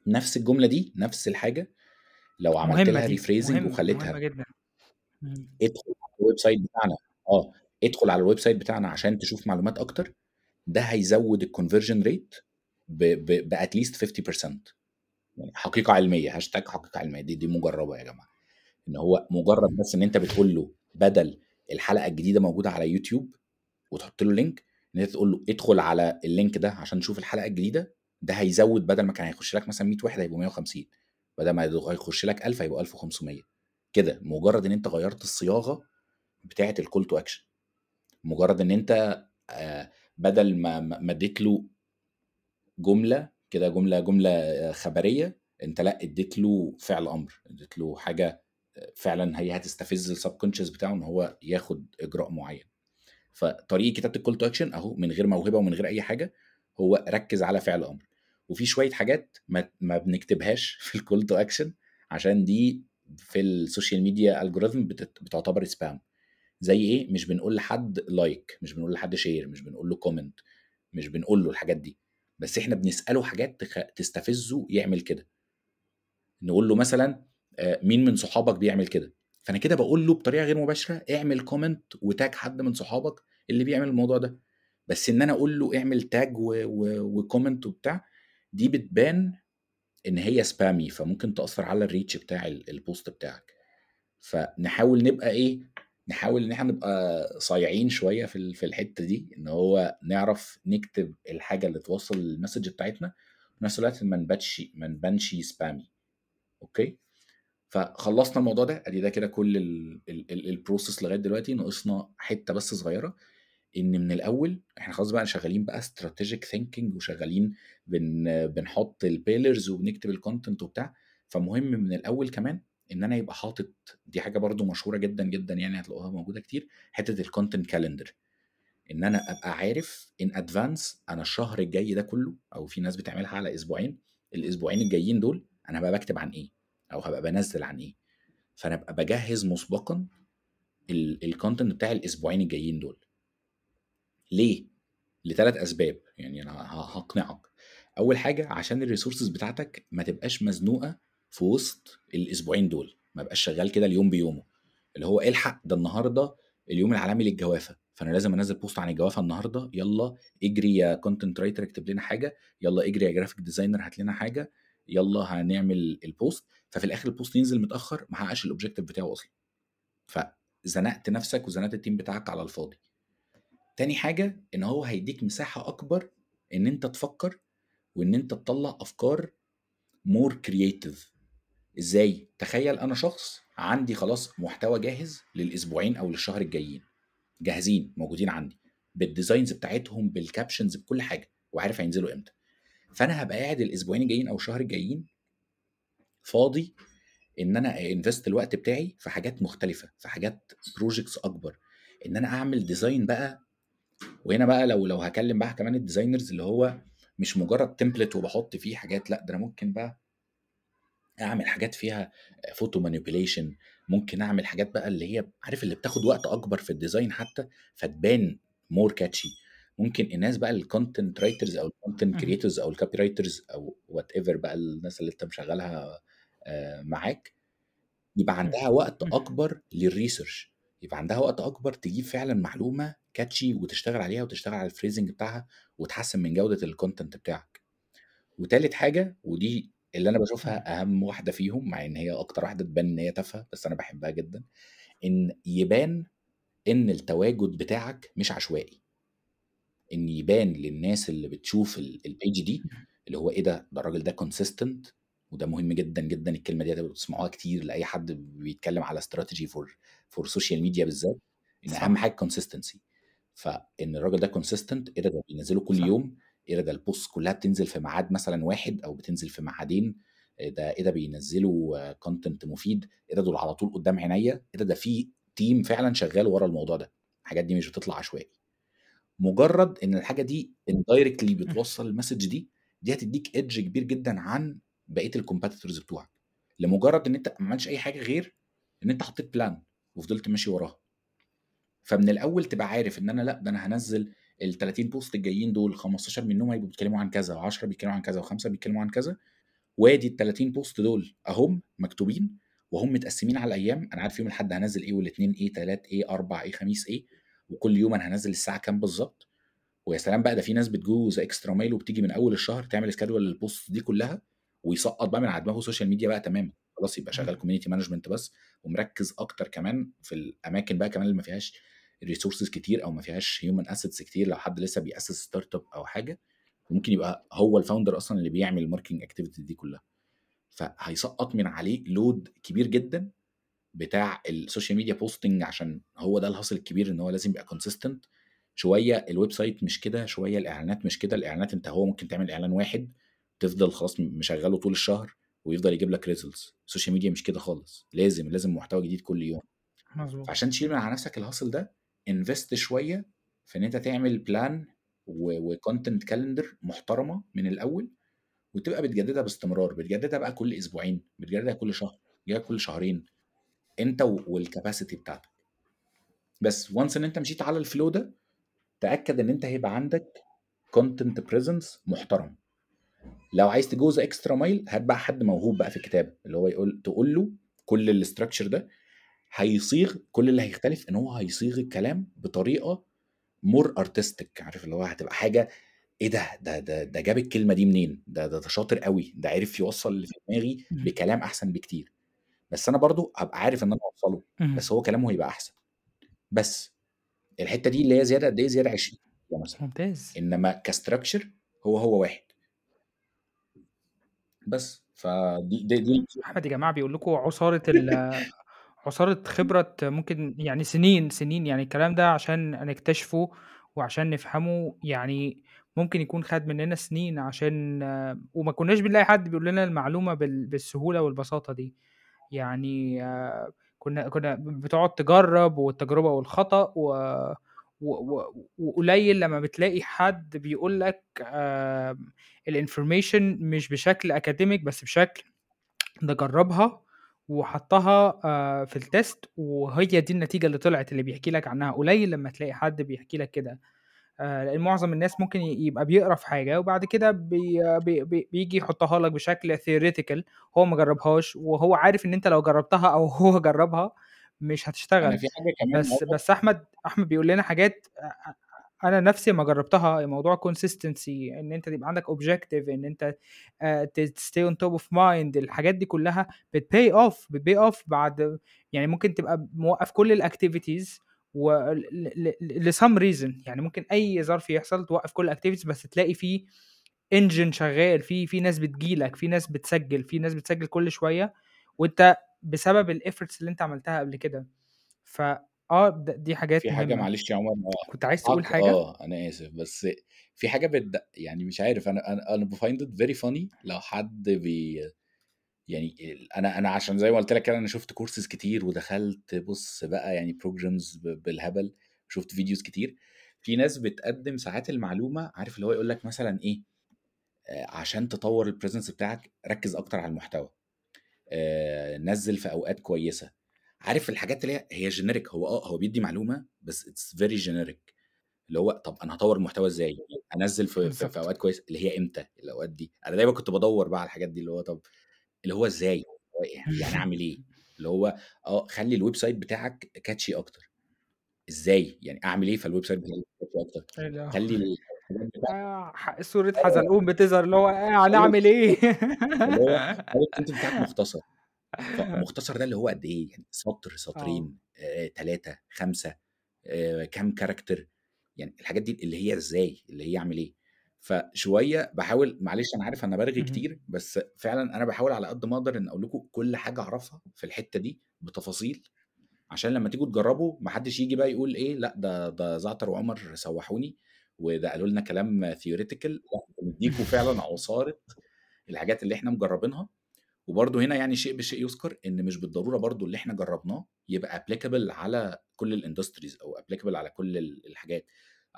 Speaker 2: نفس الجملة دي نفس الحاجة لو عملت لها rephrasing وخليتها ادخل على ال website بتاعنا. آه. ادخل على ال website بتاعنا عشان تشوف معلومات أكتر ده هيزود ال conversion rate ب at least 50% يعني حقيقة علمية هاشتاج حقيقة علمية دي دي مجربة يا جماعة. إن هو مجرد بس إن أنت بتقول له بدل الحلقة الجديدة موجودة على يوتيوب وتحط له link إن أنت تقول له ادخل على ال link ده عشان تشوف الحلقة الجديدة ده هيزود بدل ما كان هيخش لك مثلا 100 واحد هيبقوا 150 بدل ما هيخش لك 1000 هيبقوا 1500 كده مجرد إن أنت غيرت الصياغة بتاعة ال call to action مجرد إن أنت آه، بدل ما ما اديت له جملة كده جملة جملة آه، خبرية أنت لأ اديت له فعل أمر اديت له حاجة آه، فعلا هي هتستفز السب بتاعه إن هو ياخد إجراء معين. فطريقة كتابة ال call to action أهو من غير موهبة ومن غير أي حاجة هو ركز على فعل أمر. وفي شوية حاجات ما, ما بنكتبهاش في ال call to action عشان دي في ال social media algorithm بتعتبر spam زي إيه؟ مش بنقول لحد like مش بنقول لحد share مش بنقول له comment مش بنقول له الحاجات دي. بس إحنا بنسأله حاجات تستفزه يعمل كده. نقول له مثلا آه، مين من صحابك بيعمل كده؟ فأنا كده بقول له بطريقة غير مباشرة اعمل comment و tag حد من صحابك اللي بيعمل الموضوع ده. بس إن أنا أقول له اعمل tag و comment وبتاع دي بتبان إن هي spammy فممكن تأثر على ال reach بتاع ال post بتاعك. فنحاول نبقى إيه؟ نحاول إن إحنا نبقى صايعين شوية في في الحتة دي إن هو نعرف نكتب الحاجة اللي توصل ال message بتاعتنا في نفس الوقت ما نبانش ما نبانش spammy okay؟ فخلصنا الموضوع ده أدي ده كده كل ال process لغاية دلوقتي ناقصنا حتة بس صغيرة إن من الأول إحنا خلاص بقى شغالين بقى strategic thinking وشغالين بن بنحط ال pillars وبنكتب ال content وبتاع فمهم من الأول كمان إن أنا يبقى حاطط دي حاجة برضو مشهورة جدا جدا يعني هتلاقوها موجودة كتير حتة ال content calendar إن أنا أبقى عارف in advance أنا الشهر الجاي ده كله أو في ناس بتعملها على أسبوعين الأسبوعين الجايين دول أنا هبقى بكتب عن إيه؟ أو هبقى بنزل عن إيه؟ فأنا أبقى بجهز مسبقا ال content بتاع الأسبوعين الجايين دول. ليه؟ لثلاث أسباب. يعني أنا هقنعك. أول حاجة عشان ال resources بتاعتك ما تبقاش مزنوقة في وسط الأسبوعين دول ما بقاش شغال كده اليوم بيومه. اللي هو الحق ده النهارده اليوم العالمي للجوافة فأنا لازم أنزل بوست عن الجوافة النهارده يلا اجري يا content writer اكتب لنا حاجة يلا اجري يا graphic designer هات لنا حاجة يلا هنعمل ال post ففي الآخر ال post ينزل متأخر ما حققش ال objective بتاعه أصلا. فزنقت نفسك وزنقت ال team بتاعك على الفاضي. تاني حاجة إن هو هيديك مساحة أكبر إن أنت تفكر وإن أنت تطلع أفكار more creative إزاي؟ تخيل أنا شخص عندي خلاص محتوى جاهز للأسبوعين أو للشهر الجايين. جاهزين موجودين عندي. بال designs بتاعتهم بال captions بكل حاجة. وعارف هينزلوا إمتى. فأنا هبقى قاعد الأسبوعين الجايين أو الشهر الجايين فاضي إن أنا invest الوقت بتاعي في حاجات مختلفة في حاجات projects أكبر. إن أنا أعمل design بقى وهنا بقى لو لو هاكلم بقى كمان ال designers اللي هو مش مجرد template وبحط فيه حاجات لأ ده أنا ممكن بقى أعمل حاجات فيها photo manipulation ممكن أعمل حاجات بقى اللي هي عارف اللي بتاخد وقت أكبر في ال design حتى فتبان more catchy ممكن الناس بقى ال content writers أو
Speaker 1: ال
Speaker 2: content مهم. creators أو ال copywriters أو whatever بقى الناس اللي أنت مشغلها آه، معاك يبقى عندها وقت
Speaker 1: مهم.
Speaker 2: أكبر لل research يبقى عندها وقت أكبر تجيب فعلا معلومة catchy وتشتغل عليها وتشتغل على ال phrasing بتاعها وتحسن من جودة ال content بتاعك وتالت حاجة ودي اللي أنا
Speaker 1: مهم.
Speaker 2: بشوفها أهم واحدة فيهم مع إن هي أكتر واحدة تبان إن هي تافهة بس أنا بحبها جدا إن يبان إن التواجد بتاعك مش عشوائي. إن يبان للناس اللي بتشوف ال- ال page دي اللي هو إيه ده ده الراجل ده consistent وده مهم جدا جدا الكلمة دي هتبقوا بتسمعوها كتير لأي حد بيتكلم على strategy for for social media بالذات إن أهم
Speaker 1: صح.
Speaker 2: حاجة consistency فإن الراجل ده consistent إيه ده ده بينزله كل
Speaker 1: صح.
Speaker 2: يوم إيه ده ال post كلها بتنزل في ميعاد مثلا واحد أو بتنزل في ميعادين إيه ده إيه ده بينزلوا content مفيد إيه ده دول على طول قدام عينيا إيه ده ده في team فعلا شغال ورا الموضوع ده. الحاجات دي مش بتطلع عشوائي. مجرد إن الحاجة دي
Speaker 1: indirectly.
Speaker 2: بتوصل ال message دي دي هتديك edge كبير جدا عن بقية ال competitors بتوعك. لمجرد إن أنت ما عملتش أي حاجة غير إن أنت حطيت plan وفضلت ماشي وراها. فمن الأول تبقى عارف إن أنا لأ ده أنا هنزل ال 30 post الجايين دول 15 منهم هيبقوا بيتكلموا عن كذا و10 بيتكلموا عن كذا وخمسة بيتكلموا عن كذا. وادي ال 30 post دول أهم مكتوبين وهم متقسمين على الأيام. أنا عارف يوم الأحد هنزل إيه والاثنين إيه ثلاث إيه أربع إيه خميس إيه وكل يوم أنا هنزل الساعة كام بالظبط. ويا سلام بقى ده في ناس بتجوز extra mile وبتيجي من أول الشهر تعمل schedule لل post دي كلها ويسقط بقى من على دماغه ال social media بقى تماما. خلاص يبقى شغال. community management بس ومركز أكتر كمان في الأماكن بقى كمان اللي ما فيهاش resources كتير أو ما فيهاش human assets كتير لو حد لسه بيأسس startup أو حاجة ممكن يبقى هو ال founder أصلا اللي بيعمل ال marketing activity دي كلها. فهيسقط من عليه load كبير جدا بتاع ال social media posting عشان هو ده ال hassle الكبير إن هو لازم يبقى consistent شوية ال website مش كده شوية الإعلانات مش كده الإعلانات أنت هو ممكن تعمل إعلان واحد تفضل خلاص مشغله طول الشهر ويفضل يجيب لك results ال social media مش كده خالص لازم لازم محتوى جديد كل يوم.
Speaker 1: مظبوط.
Speaker 2: فعشان تشيل من على نفسك ال hassle ده invest شوية في إن أنت تعمل plan و content calendar محترمة من الأول وتبقى بتجددها باستمرار بتجددها بقى كل أسبوعين بتجددها كل شهر بتجددها كل شهرين أنت وال capacity بتاعتك. بس once إن أنت مشيت على ال flow ده تأكد إن أنت هيبقى عندك content presence محترم. لو عايز تجوز extra mile هات بقى حد موهوب بقى في الكتابه اللي هو يقول تقول له كل ال structure ده هيصيغ كل اللي هيختلف إن هو هيصيغ الكلام بطريقة more artistic عارف اللي هو هتبقى حاجة إيه ده؟ ده ده ده جاب الكلمة دي منين؟ ده ده, ده شاطر قوي ده عرف يوصل اللي في دماغي. بكلام أحسن بكتير. بس أنا برضو هبقى عارف إن أنا اوصله. بس هو كلامه هيبقى أحسن. بس الحتة دي اللي هي زيادة قد إيه؟ زيادة 20 مثلا.
Speaker 1: ممتاز.
Speaker 2: إنما كستراكشر هو هو واحد. بس. فدي دي, دي
Speaker 1: احمد يا جماعة بيقول لكم عصارة ال عصارة خبرة ممكن يعني سنين سنين يعني الكلام ده عشان نكتشفه وعشان نفهمه يعني ممكن يكون خد مننا سنين عشان وما كناش بنلاقي حد بيقول لنا المعلومة بال- بالسهولة والبساطة دي. يعني كنا كنا بتقعد تجرب والتجربة والخطأ و و- و- وقليل لما بتلاقي حد بيقول لك ال information مش بشكل academic بس بشكل ده جربها وحطها آه، في ال test وهي دي النتيجة اللي طلعت اللي بيحكي لك عنها. قليل لما تلاقي حد بيحكي لك كده. آه، لأن معظم الناس ممكن يبقى بيقرا في حاجة وبعد كده بي بي بي بيجي يحطها لك بشكل theoretical هو ما جربهاش وهو عارف إن أنت لو جربتها أو هو جربها مش هتشتغل.
Speaker 2: في حاجة كمان
Speaker 1: بس بس أحمد أحمد بيقول لنا حاجات آه، أنا نفسي ما جربتها موضوع consistency إن أنت يبقى عندك objective إن أنت ت stay on top of mind الحاجات دي كلها بت pay off بت pay off بعد يعني ممكن تبقى موقف كل ال activities و ل some reason يعني ممكن أي ظرف يحصل توقف كل ال activities بس تلاقي فيه engine شغال في في ناس بتجيلك في ناس بتسجل في ناس بتسجل كل شوية وأنت بسبب ال efforts اللي أنت عملتها قبل كده. ف آه د- دي حاجات
Speaker 2: في حاجة
Speaker 1: مهمة.
Speaker 2: معلش يا عمر آه،
Speaker 1: كنت عايز تقول
Speaker 2: عق
Speaker 1: حاجة؟
Speaker 2: آه أنا آسف بس في حاجة بد... يعني مش عارف أنا أنا أنا ب find it very funny لو حد بي يعني ال- أنا أنا عشان زي ما قلت لك كده أنا شفت كورسز كتير ودخلت بص بقى يعني programs بالهبل شفت videos كتير. في ناس بتقدّم ساعات المعلومة عارف اللي هو يقول لك مثلًا إيه، آآ عشان تطوّر الpresence بتاعك ركّز أكتر على المحتوى، آآ نزّل في أوقات كويسة، عارف الحاجات اللي هي هي generic هو آه، هو بيدّي معلومة بس it's very generic اللي هو طَب أنا هاطوّر المحتوى إزاي؟ أنزّل في في في
Speaker 1: بالضبط.
Speaker 2: أوقات كويسة، اللي هي إمتى الأوقات دي؟ أنا دايمًا كنت بادوّر بقى على الحاجات دي، اللي هو طَب اللي هو هو يع يعني أعمل إيه؟ اللي هو آه، خلّي الwebsite بتاعك catchy أكتر، إزاي؟ يعني أعمل إيه فالwebsite بتاعي catchy أكتر؟
Speaker 1: اللي هو
Speaker 2: خلّي الحاجات بتاعتك
Speaker 1: آه، ح صورة
Speaker 2: آه،
Speaker 1: حزلقوم بتظهر اللي هو
Speaker 2: خلّي
Speaker 1: هنعمل إيه؟
Speaker 2: اللي هو بتاعك مختصر، فمختصر ده اللي هو قد إيه؟ يعني سطر،
Speaker 1: آه.
Speaker 2: سطرين، 3، 5 آآ كام character يعني الحاجات دي اللي هي إزاي؟ اللي هي أعمل إيه؟ فشوية باحاول معلش أنا عارف أنا بارغي
Speaker 1: اهم.
Speaker 2: كتير، بس فعلًا أنا باحاول على قد ما أقدر إن أقول لكم كل حاجة أعرفها في الحتّة دي بتفاصيل، عشان لمّا تيجوا تجرّبوا ما حدّش ييجي بقى يقول إيه، لأ ده ده زعتر وعمر سوّحوني، وده قالوا لنا كلام لأ بندّيكم فعلًا عُصارة الحاجات اللي إحنا مجرّبينها، وبرضه هنا يعني شيء بشيء يُذكر إن مش بالضرورة برضه اللي إحنا جرّبناه يبقى applicable على كل الindustries أو applicable على كل ال الحاجات.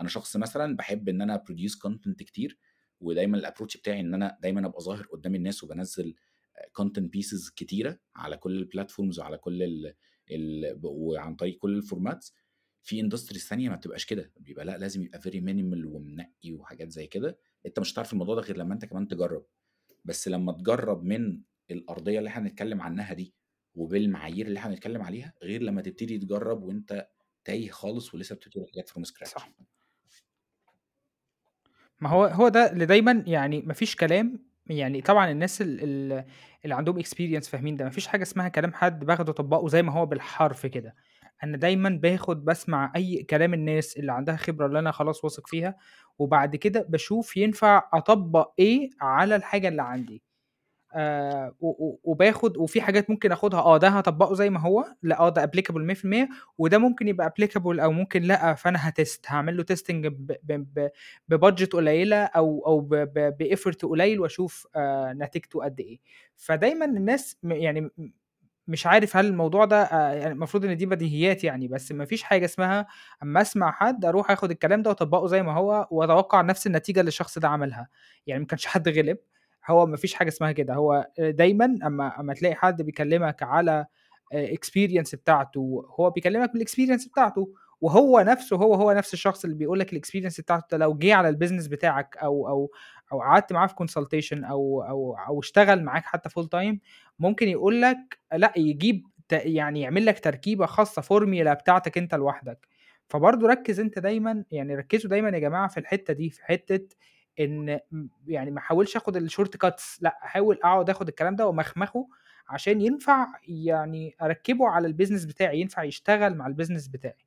Speaker 2: أنا شخص مثلًا باحب إن أنا produce content كتير، ودايمًا الapproach بتاعي إن أنا دايمًا أبقى ظاهر قدّام الناس آآ content pieces كتيرة على كل الplatforms وعلى كل ال ال ب وعن طريق كل الformats. في industries تانية ما بتبقاش كده، بيبقى لأ لازم يبقى very minimal ومنقّي وحاجات زي كده، أنت مش هتعرف الموضوع ده غير لمّا أنت كمان تجرّب. بس لمّا تجرّب من الأرضية اللي إحنا بنتكلّم عنها دي، وبالمعايير اللي إحنا بنتكلّم عليها، غير لمّا تبتدي تجرّب وأنت تايهه خالص ولسه بتبتدي حاجات from scratch.
Speaker 1: صح. ما هو هو ده اللي دايمًا يعني ما فيش كلام يعني طبعًا الناس ال ال اللي عندهم experience فاهمين ده، ما فيش حاجة اسمها كلام حد باخده أطبّقه زي ما هو بالحرف كده، أنا دايمًا باخد باسمع أي كلام الناس اللي عندها خبرة اللي أنا خلاص واثق فيها، وبعد كده باشوف ينفع أطبّق إيه على الحاجة اللي عندي. و وباخد وفي حاجات ممكن آخُدها آه، ده هاطبّقه زي ما هو، لأ آه، ده applicable 100% وده ممكن يبقى applicable أو ممكن لأ، فأنا هاتest هاعمل له testing ب ب ب بbudget قليّلة أو أو ب ب بeffort قليل وأشوف آآ نتيجته قد إيه. فدايمًا الناس يعني مش عارف هل الموضوع ده آآ يعني المفروض إن دي بديهيات يعني، بس ما فيش حاجة اسمها أمّا أسمع حد أروح آخُد الكلام ده وأطبّقه زي ما هو وأتوقّع نفس النتيجة اللي الشخص ده عملها، يعني ما كانش حد غلب، هو ما فيش حاجة اسمها كده، هو دايمًا أمّا أمّا تلاقي حد بيكلّمك على آآ experience بتاعته، هو بيكلّمك بالexperience بتاعته، وهو نَفْسه هو، هو نَفْس الشخص اللي بيقول لك الexperience بتاعته لو جِه على الbusiness بتاعك أو أو أو قعدت معاه في consultation أو أو أو اشتغل معاك حتى full time ممكن يقول لك لأ، يجيب يعني يعمل لك تركيبة خاصة formula بتاعتك أنت لوحدك. فبرضه ركّز أنت دايمًا يعني ركّزوا دايمًا يا جماعة في الحتّة دي، في حتّة م يعني ما أحاولش آخُد الshort cuts لأ، أحاول أقعد آخُد الكلام ده وأمخمخه عشان ينفع يعني أركّبه على الbusiness بتاعي، ينفع يشتغل مع الbusiness بتاعي.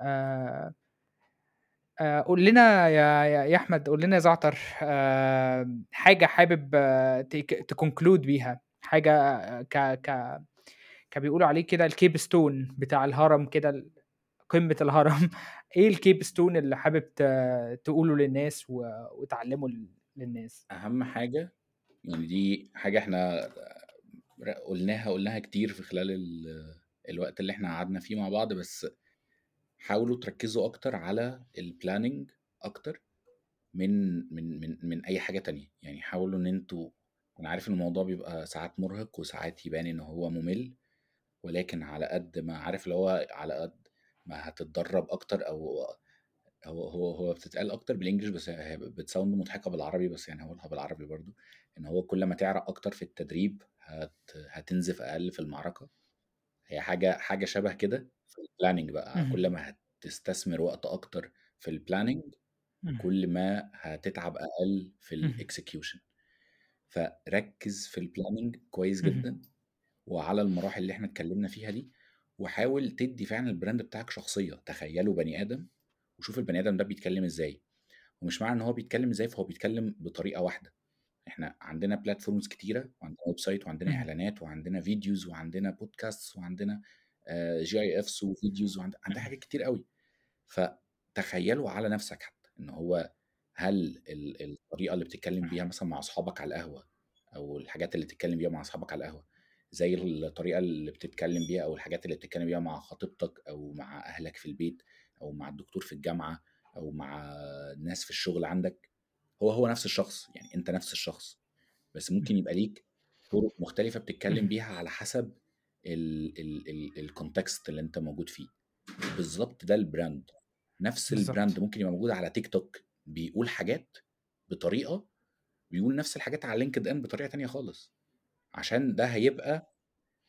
Speaker 1: آآ آآ قُل لنا يا يا أحمد، قُل لنا يا زعتر آآ حاجة حابب تك تconclude بيها، حاجة ك ك كبيقولوا عليه كده الkeystone بتاع الهرم كده قمة الهرم، إيه الkeystone اللي حابب تقوله للناس وتعلّمه للناس؟
Speaker 2: أهم حاجة يعني دي حاجة إحنا ر قُلناها قُلناها كتير في خلال ال الوقت اللي إحنا قعدنا فيه مع بعض، بس حاولوا تركّزوا أكتر على الplanning أكتر من من من من أي حاجة تانية، يعني حاولوا إن أنتم أنا عارف إن الموضوع بيبقى ساعات مُرهق وساعات يبان إن هو مُمِل، ولكن على قد ما عارف اللي هو على قد ما هتتدرّب أكتر أو هو هو هو بتتقال أكتر بالإنجلش بس هي بتsound مضحكة بالعربي، بس يعني هاقولها بالعربي برضه، إن هو كل ما تعرق أكتر في التدريب هت هتنزف أقل في المعركة، هي حاجة حاجة شبه كده في الplanning بقى،
Speaker 1: اهم،
Speaker 2: كل ما هتستثمر وقت أكتر في
Speaker 1: اهم،
Speaker 2: كل ما هتتعب أقل في الexecution. فركّز في الplanning كويس جدًا، وعلى المراحل اللي إحنا اتكلّمنا فيها دي، وحاول تدّي فعلًا الbrand بتاعك شخصية، تخيّله بني آدم، وشوف البني آدم ده بيتكلّم إزاي، ومش معنى إن هو بيتكلّم إزاي فهو بيتكلّم بطريقة واحدة، إحنا عندنا platforms كتيرة، وعندنا website وعندنا
Speaker 1: اهم،
Speaker 2: إعلانات وعندنا videos وعندنا podcasts وعندنا آآ GIFs وvideos وعند عندنا
Speaker 1: اهم،
Speaker 2: حاجات كتير أوي. فتخيّله على نَفْسك حتى، إن هو هل ال الطريقة اللي بتتكلّم بيها مثلًا مع أصحابك على القهوة، أو الحاجات اللي بتتكلّم بيها مع أصحابك على القهوة، زي الطريقة اللي بتتكلّم بيها أو الحاجات اللي بتتكلّم بيها مع خطيبتك أو مع أهلك في البيت أو مع الدكتور في الجامعة، أو مع ناس في الشغل عندك، هو، هو نفس الشخص، يعني أنت نفس الشخص، بس. ممكن يبقى ليك طرق مختلفة بتتكلم. بيها على حسب ال ال ال الcontext اللي أنت موجود فيه. بالضبط ده الbrand. نفس الbrand
Speaker 1: بالضبط.
Speaker 2: ممكن يبقى موجود على TikTok بيقول حاجات بطريقة، ويقول نفس الحاجات على LinkedIn بطريقة تانية خالص، عشان ده هيبقى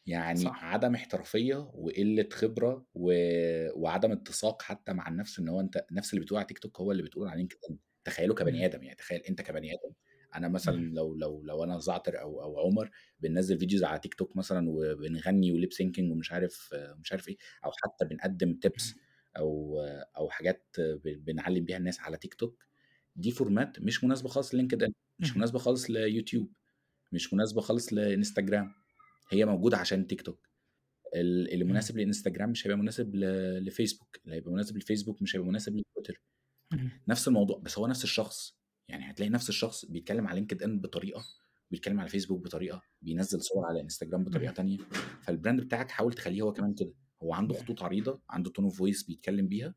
Speaker 2: يعني
Speaker 1: صح.
Speaker 2: عدم احترافية وقلة خبرة و وعدم اتساق حتى مع النفس، إن هو أنت نفس اللي بتقوله على TikTok هو اللي بتقوله على LinkedIn. تخيّله كبني
Speaker 1: إمم.
Speaker 2: آدم، يعني تخيّل أنت كبني آدم، أنا مثلًا
Speaker 1: اهم.
Speaker 2: لو لو لو أنا زعتر أو أو عمر بننزّل videos على TikTok مثلًا وبنغني وlip syncing ومش عارف ومش عارف إيه، أو حتى بنقدّم tips
Speaker 1: اهم.
Speaker 2: أو أو حاجات بنعلّم بيها الناس على TikTok، دي فورمات مش مناسبة خالص لLinkedIn، مش
Speaker 1: اهم.
Speaker 2: مناسبة خالص لYouTube، مش مناسبة خالص لInstagram، هي موجودة عشان TikTok. ال اللي. مناسب لInstagram مش هيبقى مناسب ل لFacebook، اللي هيبقى مناسب لFacebook مش هيبقى مناسب.
Speaker 1: اهم.
Speaker 2: نفس الموضوع، بس هو نفس الشخص، يعني هتلاقي نفس الشخص بيتكلم على LinkedIn بطريقة، وبيتكلم على Facebook بطريقة، بينزّل صور على بطريقة
Speaker 1: اهم.
Speaker 2: تانية، فالbrand بتاعك حاول تخلّيه هو كمان كده، هو عنده. خطوط عريضة، عنده tone of voice بيتكلم بيها،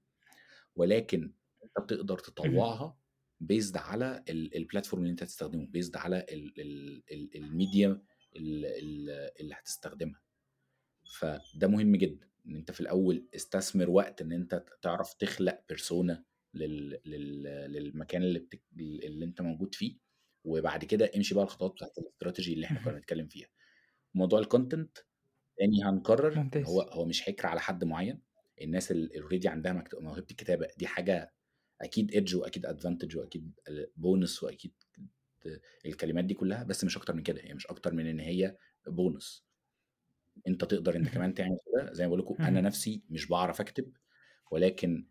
Speaker 2: ولكن أنت بتقدر. تطوّعها based على ال الplatform اللي أنت هتستخدمه، based على ال ال ال الmedia ال ال اللي هتستخدمها. فده مهم جدًا، إن أنت في الأول استثمر وقت إن أنت ت تعرف تخلق لل لل للمكان اللي بتك اللي أنت موجود فيه، وبعد كده امشي بقى الخطوات بتاعة الstrategy اللي إحنا كنا. بنتكلم فيها. موضوع الcontent تاني هنكرر إن هو
Speaker 1: ممتاز.
Speaker 2: هو مش حِكر على حد معين، الناس ال already عندها مكت موهبة الكتابة دي حاجة وأكيد advantage وأكيد آآ bonus وأكيد ت الكلمات دي كلها، بس مش أكتر من كده، هي مش أكتر من إن هي bonus. أنت تقدر
Speaker 1: اهم.
Speaker 2: كمان تعمل كده، زي ما باقول لكم أنا
Speaker 1: اهم.
Speaker 2: نفسي مش باعرف أكتب، ولكن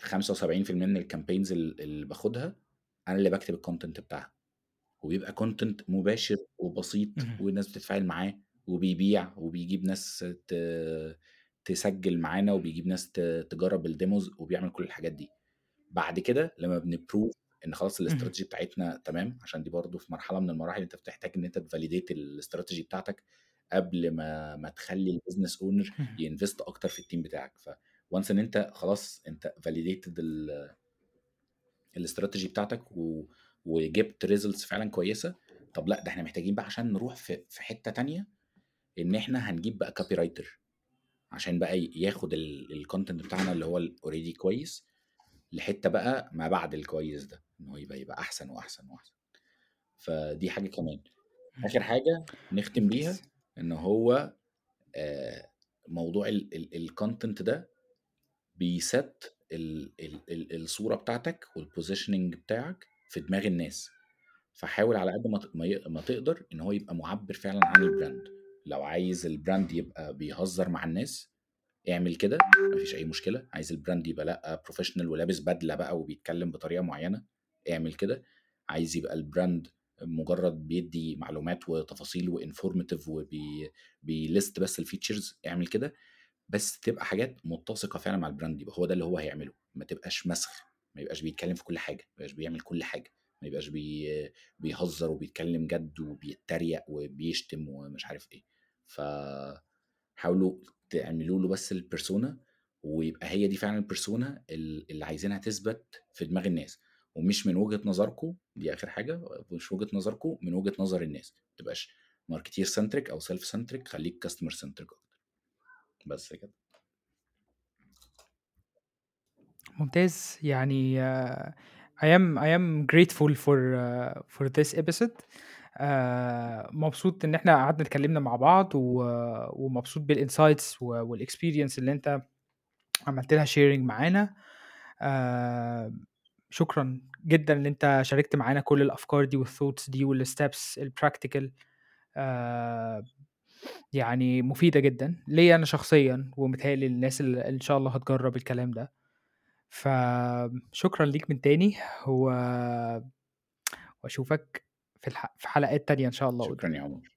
Speaker 2: 75% من الcampaigns ال اللي باخدها أنا اللي باكتب الcontent بتاعها، وبيبقى content مباشر وبسيط. والناس بتتفاعل معاه وبيبيع وبيجيب ناس تسجّل معانا وبيجيب ناس تجرّب الdemos وبيعمل كل الحاجات دي. بعد كده لمّا بنprove إن خلاص
Speaker 1: اهم.
Speaker 2: الstrategy بتاعتنا تمام، عشان دي برضه في مرحلة من المراحل أنت بتحتاج إن أنت تvalidate الstrategy بتاعتك قبل ما ما تخلّي owner
Speaker 1: اهم.
Speaker 2: يinvest أكتر في الteam بتاعك، فonce إن أنت خلاص أنت validated ال الstrategy بتاعتك و وجِبت results فعلًا كويسة، طب لأ، ده إحنا محتاجين بقى عشان نروح في في حتّة تانية، إن إحنا هنجيب بقى copywriter عشان بقى ياخد ال الcontent بتاعنا اللي هو الalready كويس، لحتّة بقى ما بعد الكويس ده، إن هو يبقى يبقى أحسن وأحسن وأحسن. فدي حاجة كمان.
Speaker 1: إمم.
Speaker 2: آخر حاجة نختم. بيها، إن هو موضوع ال ال الcontent ده بيset ال ال ال الصورة بتاعتك والpositioning بتاعك في دماغ الناس، فحاول على قد ما ما تقدر إن هو يبقى مُعبّر فعلًا عن الbrand. لو عايز الbrand يبقى بيهزر مع الناس، اعمل كده ما فيش أي مشكلة، عايز الbrand يبقى لأ professional ولابس بدلة بقى وبيتكلم بطريقة معيّنة، اعمل كده، عايز يبقى الbrand مجرد بيدّي معلومات وتفاصيل وinformative وبي بيlist بس الfeatures اعمل كده، بس تبقى حاجات متّسقة فعلًا مع الbrand، يبقى هو ده اللي هو هيعمله، ما تبقاش مسخ، ما يبقاش بيتكلم في كل حاجة، ما يبقاش بيعمل كل حاجة، ما يبقاش بي بيهزر وبيتكلم جد وبيتريق وبيشتم ومش عارف إيه. ف حاولوا تعملوا له بس الpersona ويبقى هي دي فعلًا الpersona ال اللي عايزينها تثبت في دماغ الناس، ومش من وجهة نظركم، دي آخر حاجة، مش وجهة نظركم، من وجهة نظر الناس، ما تبقاش marketeer centric أو self centric خلّيك customer centric أكتر. بس كده.
Speaker 1: ممتاز. يعني I am I am grateful for for this episode آآ مبسوط إن إحنا قعدنا اتكلمنا مع بعض ومبسوط بالinsights و والexperience اللي أنت عملت لها sharing معانا. آآ شكرًا جدًا إن أنت شاركت معانا كل الأفكار دي والthoughts دي والsteps الpractical آآ يعني مفيدة جدًا ليّا أنا شخصيًا ومتهيأ لي للناس اللي إن شاء الله هتجرّب الكلام ده. فشكرًا ليك من تاني و وأشوفك في الح في حلقات تانية إن شاء الله
Speaker 2: شكرًا. يا عمر.